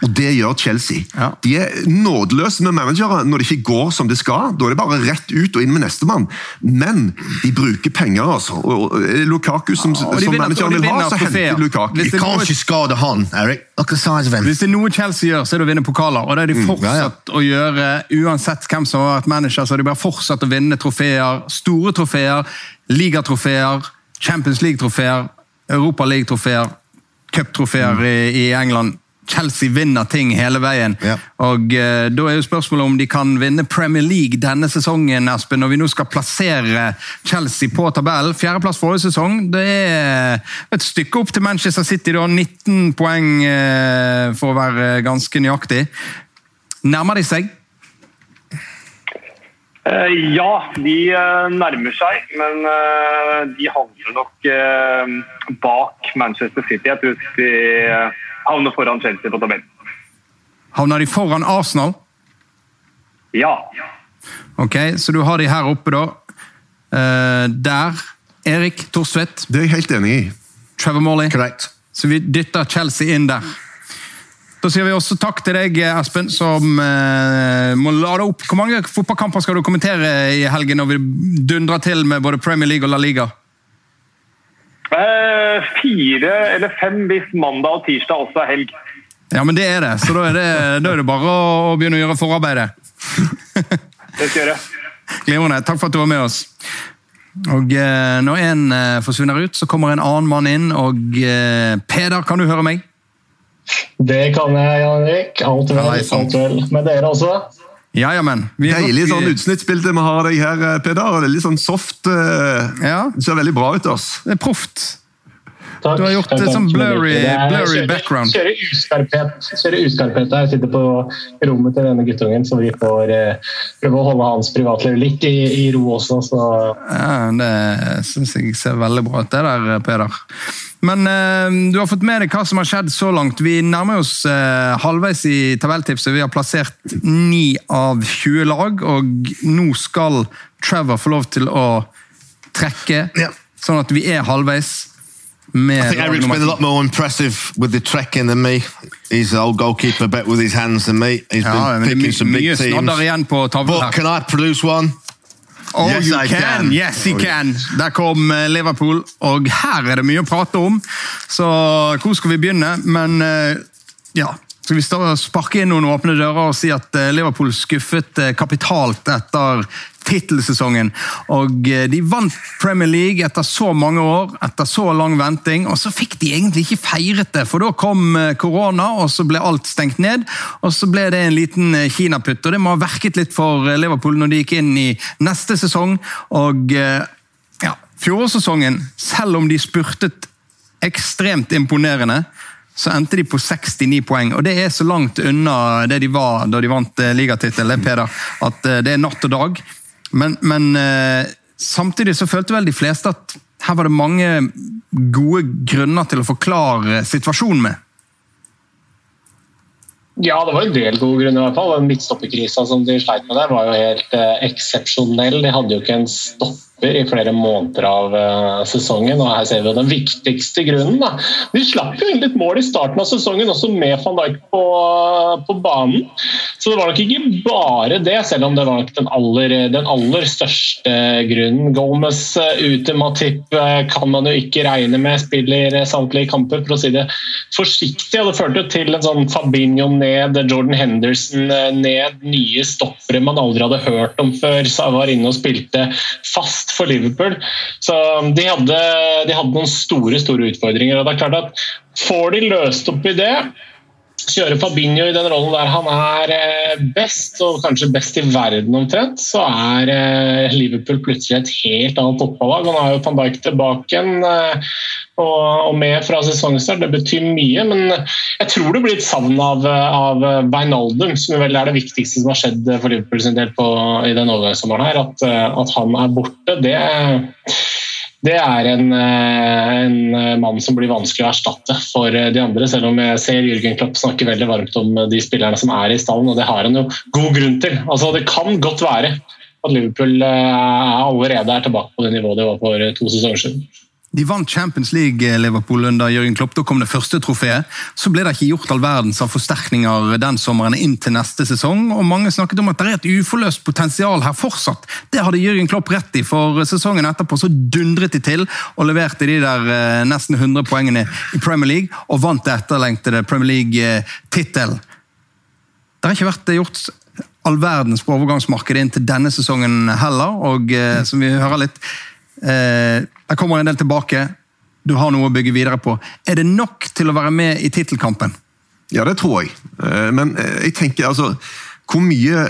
Og det gjør Chelsea. Ja. De er nådeløse med managere når det ikke går som det skal. Da er det bare rett ut og inn med nestemann. Men de bruker penger, altså. Og og Lukaku, som, Ja, og som vinner- manageren vil ha, så henter Lukaku. Hvis kan det skade Han, Eric. Hvis det er noe Chelsea gjør, så er det å vinne pokaler. Og det har de Mm, fortsatt å gjøre, uansett hvem som har vært manager. så har de bare fortsatt å vinne trofeer. Store trofeer, ligatrofeer, Champions League-trofeer, Europa League-trofeer, cuptrofeer Mm. i, i England. Chelsea vinner ting hele veien. Ja. Og eh, Da er jo spørsmålet om de kan vinne Premier League denne sesongen, Espen, når vi nå skal plassere Chelsea på tabellen. Fjerdeplass forrige sesong. Det er et stykke opp til Manchester City, da. 19 poeng eh, for å være ganske nøyaktig. Nærmer de seg? Eh, ja, de eh, nærmer seg, men eh, de havner nok eh, bak Manchester City. Jeg tror de havner foran Chelsea på tabellen. Havner de foran Arsenal? Ja. Ok, Så du har de her oppe, da. Uh, der. Erik Thorstvedt, Det er jeg helt enig i. Trevor Morley. Correct. Så vi dytter Chelsea inn der. Da sier vi også takk til deg, Espen, som uh, må lade opp. Hvor mange fotballkamper skal du kommentere i helgen når vi dundrer til med både Premier League og La Liga? Eh, fire eller fem hvis mandag og tirsdag også er helg. Ja, men det er det, så da er det, da er det bare å, å begynne å gjøre forarbeidet. Det skal jeg gjøre. Glimrende. Takk for at du var med oss. Og eh, Når en eh, forsvinner ut, så kommer en annen mann inn. og eh, Peder, kan du høre meg? Det kan jeg, Jan Erik. Alt vel, alt vel. Med dere også? Ja, ja, men. Vi Deilig nok- sånn utsnittsbilde vi har deg her, eh, Peder. Er litt sånn soft. Uh, Ja. Det ser veldig bra ut. ass. Det er proft. Takk. Du har gjort Takk, det som sånn blurry- blurry background. Kjører uskarphet, kjører uskarphet der. Sitter på rommet til denne guttungen, så vi får eh, prøve å holde hans privatliv litt i, i ro også. Så Ja, Det syns jeg ser veldig bra ut, det der, Peder. Men eh, du har fått med deg hva som har skjedd så langt. Vi nærmer oss eh, halvveis i tabelltipset. Vi har plassert 9 av 20 lag, og nå skal Trevor få lov til å trekke, Ja. sånn at vi er halvveis. I think Eric's been a lot more impressive with the trekking than me. He's an old goalkeeper, better with his hands than me. He's Ja, been picking some big teams. But can I produce one? Oh, Yes, you I can. can. Yes, he can. Der kom eh, Liverpool, og her er det mye å prate om. Så hvor skal vi begynne? Men eh, ja, skal vi sparke inn noen åpne dører og si at eh, Liverpool skuffet kapitalt etter tittelsesongen. Og eh, de vant Premier League etter så mange år, etter så lang venting, og så fikk de egentlig ikke feiret det, for da kom eh, korona, og så ble alt stengt ned, og så ble det en liten eh, kinaputt, og det må ha verket litt for Liverpool når de gikk inn i neste sesong, og ja, fjorårssesongen, selv om de spurtet ekstremt imponerende, så endte de på 69 poeng, og det er så langt unna det de var da de vant ligatittelen, at det er natt og dag. Men, men eh, samtidig så følte vel de fleste at her var det mange gode grunner til å forklare situasjonen med. ja, det var en del gode grunner i hvert fall. Den midtstopperkrisa som de sleit med der, var jo helt eh, eksepsjonell. De hadde jo ikke en kamper i flere måneder av uh, sesongen. og Her ser vi den viktigste grunnen. Da. De slapp jo inn litt mål i starten av sesongen, også med van Dijk på, på, banen. Så det var nok ikke bare det, selv om det var nok den aller, den aller største grunnen. Gomez uh, ute, Matip uh, kan man jo ikke regne med spiller samtlige kamper, for å si det forsiktig. og Det førte til en sånn Fabinho ned, Jordan Henderson ned, nye stoppere man aldri hadde hørt om før. Så var inne og spilte fast for Liverpool. Så um, de hadde, de hadde noen store store utfordringer. og det er klart at Får de løst opp i det, kjøre Fabinho i den rollen der han er eh, best, og kanskje best i verden omtrent, så er eh, Liverpool plutselig et helt annet fotballag. Han har jo Van Dijk tilbake igjen eh, og med fra sesongstart. Det betyr mye, men jeg tror det blir et savn av, av Beinaldum, som vel er det viktigste som har skjedd for Liverpool sin del på, i den overgangssommeren her. At, at han er borte, det det er en, eh, en, mann som blir vanskelig å erstatte for eh, de andre. Selv om jeg ser Jürgen Klopp snakke veldig varmt om de spillerne som er i stallen, og det har han jo god grunn til. Altså, det kan godt være at Liverpool eh, allerede er tilbake på det nivået det var for to sesonger siden. De vant Champions League eh, Liverpool under Jørgen Klopp. Da kom det første trofeet. Så ble det ikke gjort all verdens av forsterkninger den sommeren inn til neste sesong. og Mange snakket om at det er et uforløst potensial her fortsatt. Det hadde Jørgen Klopp rett i, for sesongen etterpå så dundret de til og leverte de der eh, nesten 100 poengene i Premier League og vant det etterlengtede Premier League-tittelen. Det har ikke vært gjort all verdens på overgangsmarkedet inn til denne sesongen heller, og eh, som vi hører litt det kommer en del tilbake. Du har noe å bygge videre på. Er det nok til å være med i tittelkampen? Ja, det tror jeg. Eh, men eh, jeg tenker altså Hvor mye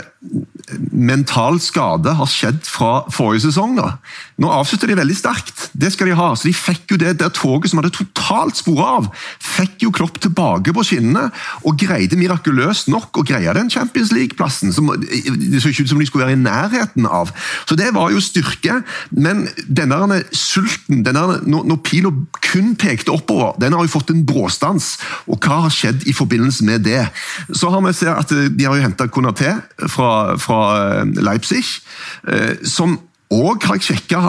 mental skade har skjedd fra forrige sesong. da. Nå avslutter de veldig sterkt, det skal de ha. så De fikk jo det der toget som hadde totalt spora av, fikk jo Klopp tilbake på skinnene og greide mirakuløst nok å greie den Champions League-plassen. Det så ikke ut som de skulle være i nærheten av. Så det var jo styrke. Men denne sulten, denne, når pila kun pekte oppover, den har jo fått en bråstans. Og hva har skjedd i forbindelse med det? Så har vi sett at De har jo henta Konaté fra, fra Eh, Leipzig, eh, som og har jeg sjekka,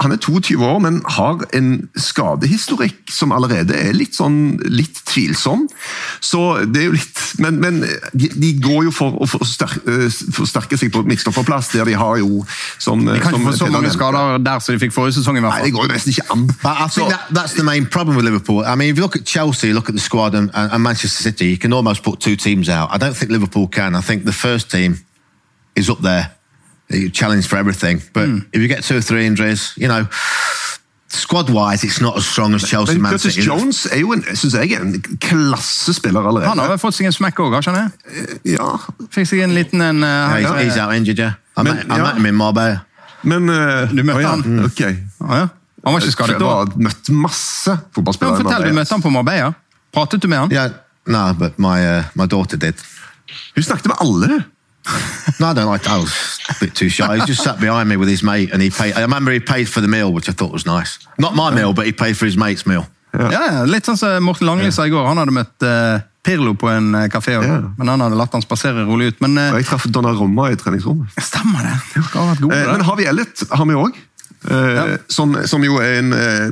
han er 22 år, men har en skadehistorikk som allerede er litt sånn litt tvilsom. Så det er jo litt Men, men de, de, går jo for å forsterke, eh, forsterke seg på midtstopperplass, der de har jo som De kan ikke få så mange skader der som de fikk forrige sesong. i hvert fall. Nei, det går jo nesten ikke an. I think that, that's the main problem with Liverpool. I mean, if you look at Chelsea, look at the squad, and, and Manchester City, you can almost put two teams out. I don't think Liverpool can. I think the first team is up there. Challenge for everything. But mm. if you get two or three injuries, you know, Squad-wise, it's not as strong as Chelsea. Men Curtis Jones er jo en, synes jeg, en klassespiller allerede. Han har vel fått seg en smekk òg, skjønner jeg? Ja. Fikk seg en liten en, uh, yeah, he's, out injured, yeah. I men, met, I ja. met him in Marbella. Men uh, Du møtte oh, ja. han? Ok. Oh, ja. Han var ikke skadet da? Jeg har møtt masse fotballspillere. Fortell, du møtte han på Marbella. Pratet du med han? Yeah, no, but my, uh, my daughter did. Hun snakket med alle. No, I don't like. I was a bit too shy. He just sat behind me with his mate, and he paid. I remember he paid for the meal, which I thought was nice. Not my meal, but he paid for his mate's meal. Ja, ja Litt sånn som Morten Langli sa i går. Han hadde møtt uh, Pirlo på en uh, kafé, ja. men han hadde latt han spasere rolig ut. Men, uh, jeg traff Donna Romma i treningsrommet. Stemmer det. det gode, men Harvey Ellet har vi òg. Ja. Eh, som, som, jo er en eh,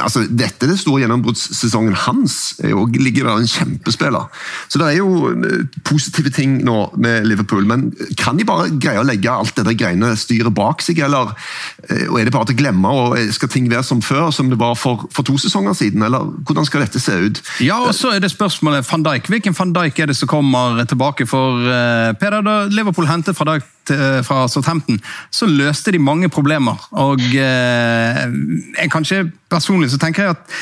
altså Dette er det store gjennombruddssesongen hans. Og ligger der en kjempespiller. Så det er jo eh, positive ting nå med Liverpool. Men kan de bare greie å legge alt det greiene styret bak seg, eller og er det bare til å glemme? og Skal ting være som før, som det var for, for to sesonger siden? Eller hvordan skal dette se ut? Ja, og så er det spørsmålet van Dijk. Hvilken van Dijk er det som kommer tilbake for Peder? Liverpool hentet van Dijk fra Southampton, så løste de mange problemer. Og eh, kanskje personlig så tenker jeg at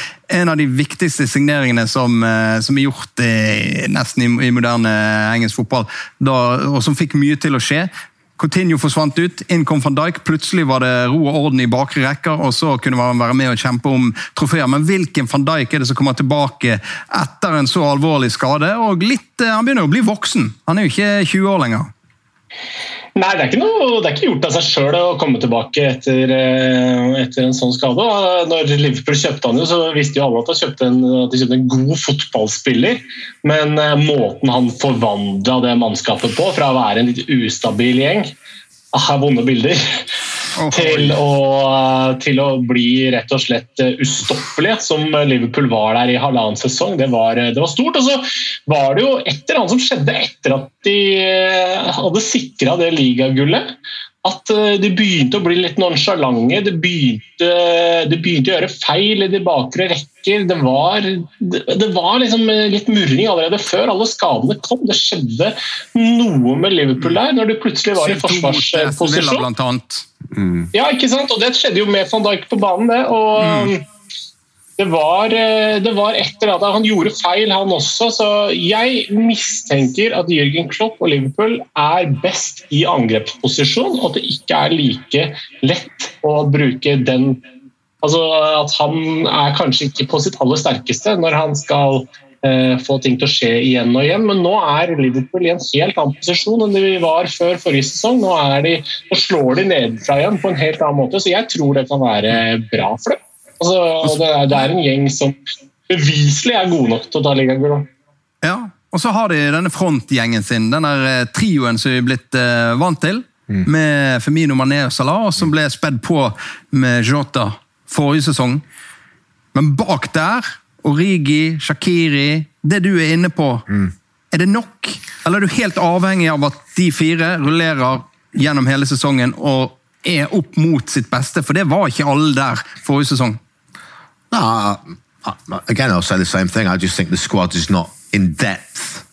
en av de viktigste signeringene som, eh, som er gjort i, nesten i, i, moderne engelsk fotball, da, og som fikk mye til å skje Coutinho forsvant ut, inn kom van Dijk. Plutselig var det ro og orden i bakre rekker, og så kunne man være med og kjempe om trofeer. Men hvilken van Dijk er det som kommer tilbake etter en så alvorlig skade? Og litt, eh, Han begynner å bli voksen. Han er jo ikke 20 år lenger. Nei, det er noe, det er ikke gjort av seg sjøl å komme tilbake etter, eh, etter, en sånn skade. Når Liverpool kjøpte han, jo, så visste jo alle at, kjøpte en, de kjøpte en god fotballspiller. Men eh, måten han forvandla det mannskapet på, fra å være en litt ustabil gjeng ah, Vonde bilder. til å, til å bli rett og slett eh, ustoppelige, som Liverpool var der i halvannen sesong. Det var, det var stort. Og så var det jo et eller annet som skjedde etter at de hadde sikra det ligagullet at eh, de begynte å bli litt nonsjalante. De de begynte å gjøre feil i de bakre rekker. Det var, det var liksom litt murring allerede før alle skadene kom. Det skjedde noe med Liverpool der, når de plutselig var i forsvarsposisjon. Mm. Ja, ikke sant? Og det skjedde jo med van Dijk på banen, det. og... Mm det var, eh, det var etter at han gjorde feil, han også. Så jeg mistenker at Jørgen Klopp og Liverpool er best i angrepsposisjon, og at det ikke er like lett å bruke den Altså at han er kanskje ikke på sitt aller sterkeste når han skal eh, få ting til å skje igjen og igjen. Men nå er Liverpool i en helt annen posisjon enn de var før forrige sesong. Nå, de, nå slår de nedenfra igjen på en helt annen måte, så jeg tror det kan være bra for dem. Altså, det, er, det, er, en gjeng som beviselig er god nok til å ta ligagull. Ja, og så har de denne frontgjengen sin, den der trioen som vi er blitt uh, vant til. Mm. Med Femino Mané og Salah, som ble spedd på med Jota forrige sesong. Men bak der, Origi, Shakiri Det du er inne på, mm. er det nok? Eller er du helt avhengig av at de fire rullerer gjennom hele sesongen og er opp mot sitt beste? For det var ikke alle der forrige sesong. No, I, I, again, I'll say the same thing. I just think the squad is not in depth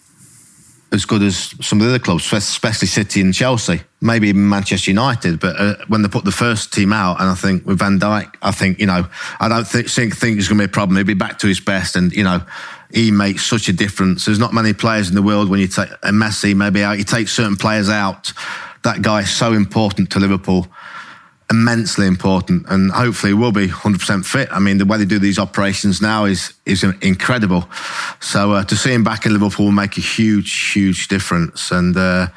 as good as some of the other clubs, especially City and Chelsea, maybe even Manchester United. But uh, when they put the first team out, and I think with Van Dijk, I think you know, I don't think think, think it's going to be a problem. He'll be back to his best, and you know, he makes such a difference. There's not many players in the world when you take a Messi maybe out, you take certain players out. That guy is so important to Liverpool immensely important and hopefully will be 100% fit. I mean, the way they do these operations now is is incredible. So uh, to see him back in Liverpool will make a huge, huge difference. And uh,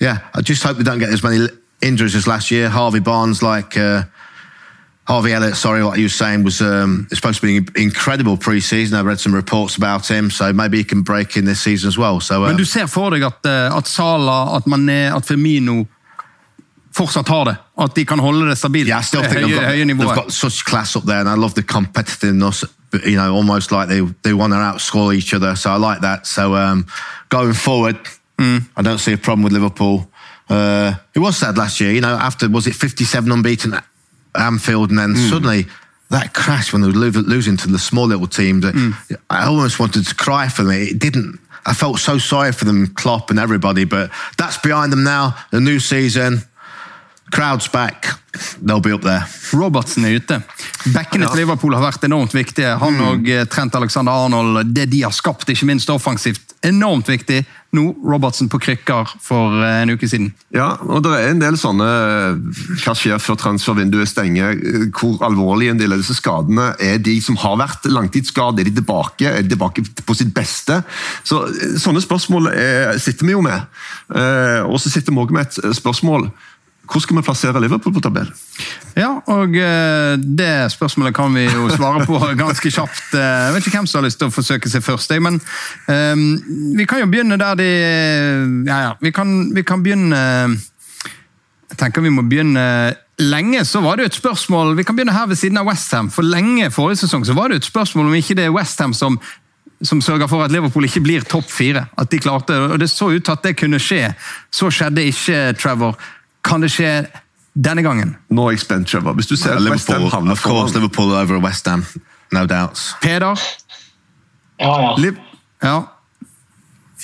yeah, I just hope they don't get as many injuries as last year. Harvey Barnes, like. Uh, Harvey Elliott, sorry, what you were saying was um, supposed to be an incredible pre-season. I read some reports about him, so maybe he can break in this season as well. So, uh, Men du ser for deg at, uh, at Salah, at Mané, at Firmino fortsatt har det. At de kan holde det stabilt. Yeah, I still think høye, høye nivået. They've got such class up there, and I love the competitiveness. You know, almost like they they want to outscore each other. So I like that. So um, going forward, mm. I don't see a problem with Liverpool. Uh, it was sad last year. You know, after was it 57 unbeaten at Anfield, and then mm. suddenly that crash when they were losing to the small little team. That mm. I almost wanted to cry for them. It didn't. I felt so sorry for them, Klopp and everybody. But that's behind them now. The new season. Crowds back. They'll be up there. Robertsen er ute. Bekkene til Liverpool har vært enormt viktige. Han mm. og eh, Trent Alexander Arnold, det de har skapt, ikke minst offensivt, enormt viktig. Nå Robertsen på krykker for eh, en uke siden. Ja, og det er en del sånne eh, Hva skjer før transfervinduet stenger? Hvor alvorlige en del av disse skadene er de som har vært langtidsskadet? Er de tilbake? Er de tilbake på sitt beste? Så Sånne spørsmål er, sitter vi jo med. Og så sitter vi òg med et spørsmål hvor skal vi plassere Liverpool på tabellen? Ja, og eh, Det spørsmålet kan vi jo svare på ganske kjapt. Eh, jeg vet ikke hvem som har lyst til å forsøke seg først, men um, vi kan jo begynne der de Ja, ja. Vi kan, vi kan begynne Jeg tenker vi må begynne Lenge så var det jo et spørsmål Vi kan begynne her ved siden av Westham. For lenge forrige sesong så var det jo et spørsmål om ikke det er Westham som som sørger for at Liverpool ikke blir topp fire. At de klarte, og Det så ut til at det kunne skje. Så skjedde ikke Trevor. Kan det skje denne gangen? Nå er jeg spent, Trevor. Hvis du ser well, Liverpool, West Ham of course, Liverpool over West Ham. No doubts. Peder? Ja, ja. Liv ja.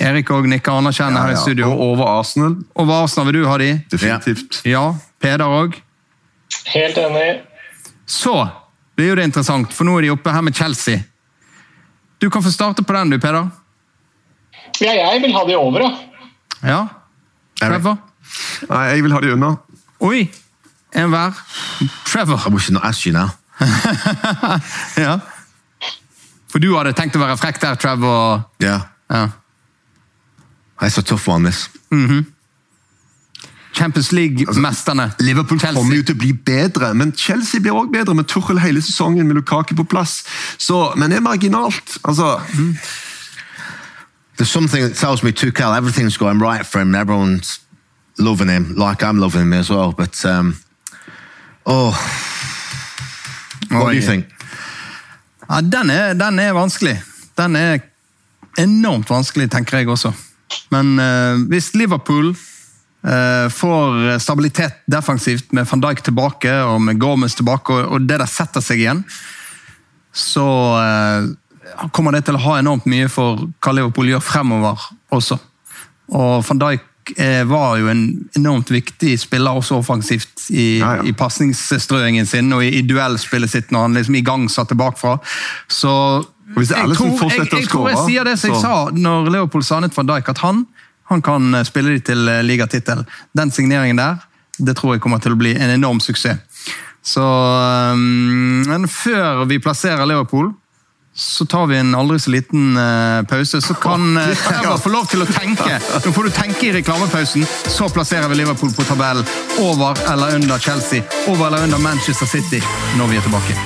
Erik og nikker anerkjennende ja, ja. her i studio. Og over Arsenal. Over Arsenal vil du ha de? Definitivt. Ja. Peder òg? Helt enig. Så blir jo det interessant, for nå er de oppe her med Chelsea. Du kan få starte på den, du, Peder. Ja, jeg vil ha de over, da. Ja. Trevor? Nei, jeg vil ha de unna. Oi! En hver. Trevor. I wish not asked you now. ja. For du hadde tenkt å være frekk der, Trevor? Yeah. Ja. It's a tough one, this. Mm -hmm. Champions League-mesterne. Altså, Liverpool Chelsea. kommer jo til å bli bedre, men Chelsea blir også bedre med Tuchel hele sesongen med Lukaku på plass. Så, men det er marginalt. altså... Mm. There's something that tells me Tuchel, everything's going right for him. Everyone's loving him, like I'm loving him as well. But um, Oh. What do you think? Ja, den, er, den er vanskelig. Den er enormt vanskelig, tenker jeg også. Men uh, hvis Liverpool uh, får stabilitet defensivt med van Dijk tilbake og med Gomez tilbake, og, og det der setter seg igjen, så uh, kommer det til å ha enormt mye for hva Liverpool gjør fremover også. Og van Dijk var jo en enormt viktig spiller også offensivt i, ja, ja. i pasningsstrøingen sin og i, i duellspillet sitt når han liksom igangsatte bakfra. Så jeg tror, jeg, jeg, tror jeg sier det som jeg sa når Leopold Sanet van Dijk, at han, han kan eh, spille de til eh, ligatittel. Den signeringen der, det tror jeg kommer til å bli en enorm suksess. Så um, Men før vi plasserer Leopold, så tar vi en aldri så liten uh, pause. Så kan uh, Trevor få lov til å tenke. Nå får du tenke i reklamepausen, så plasserer vi Liverpool på tabellen. Over eller under Chelsea, over eller under Manchester City når vi er tilbake.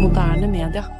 moderne media.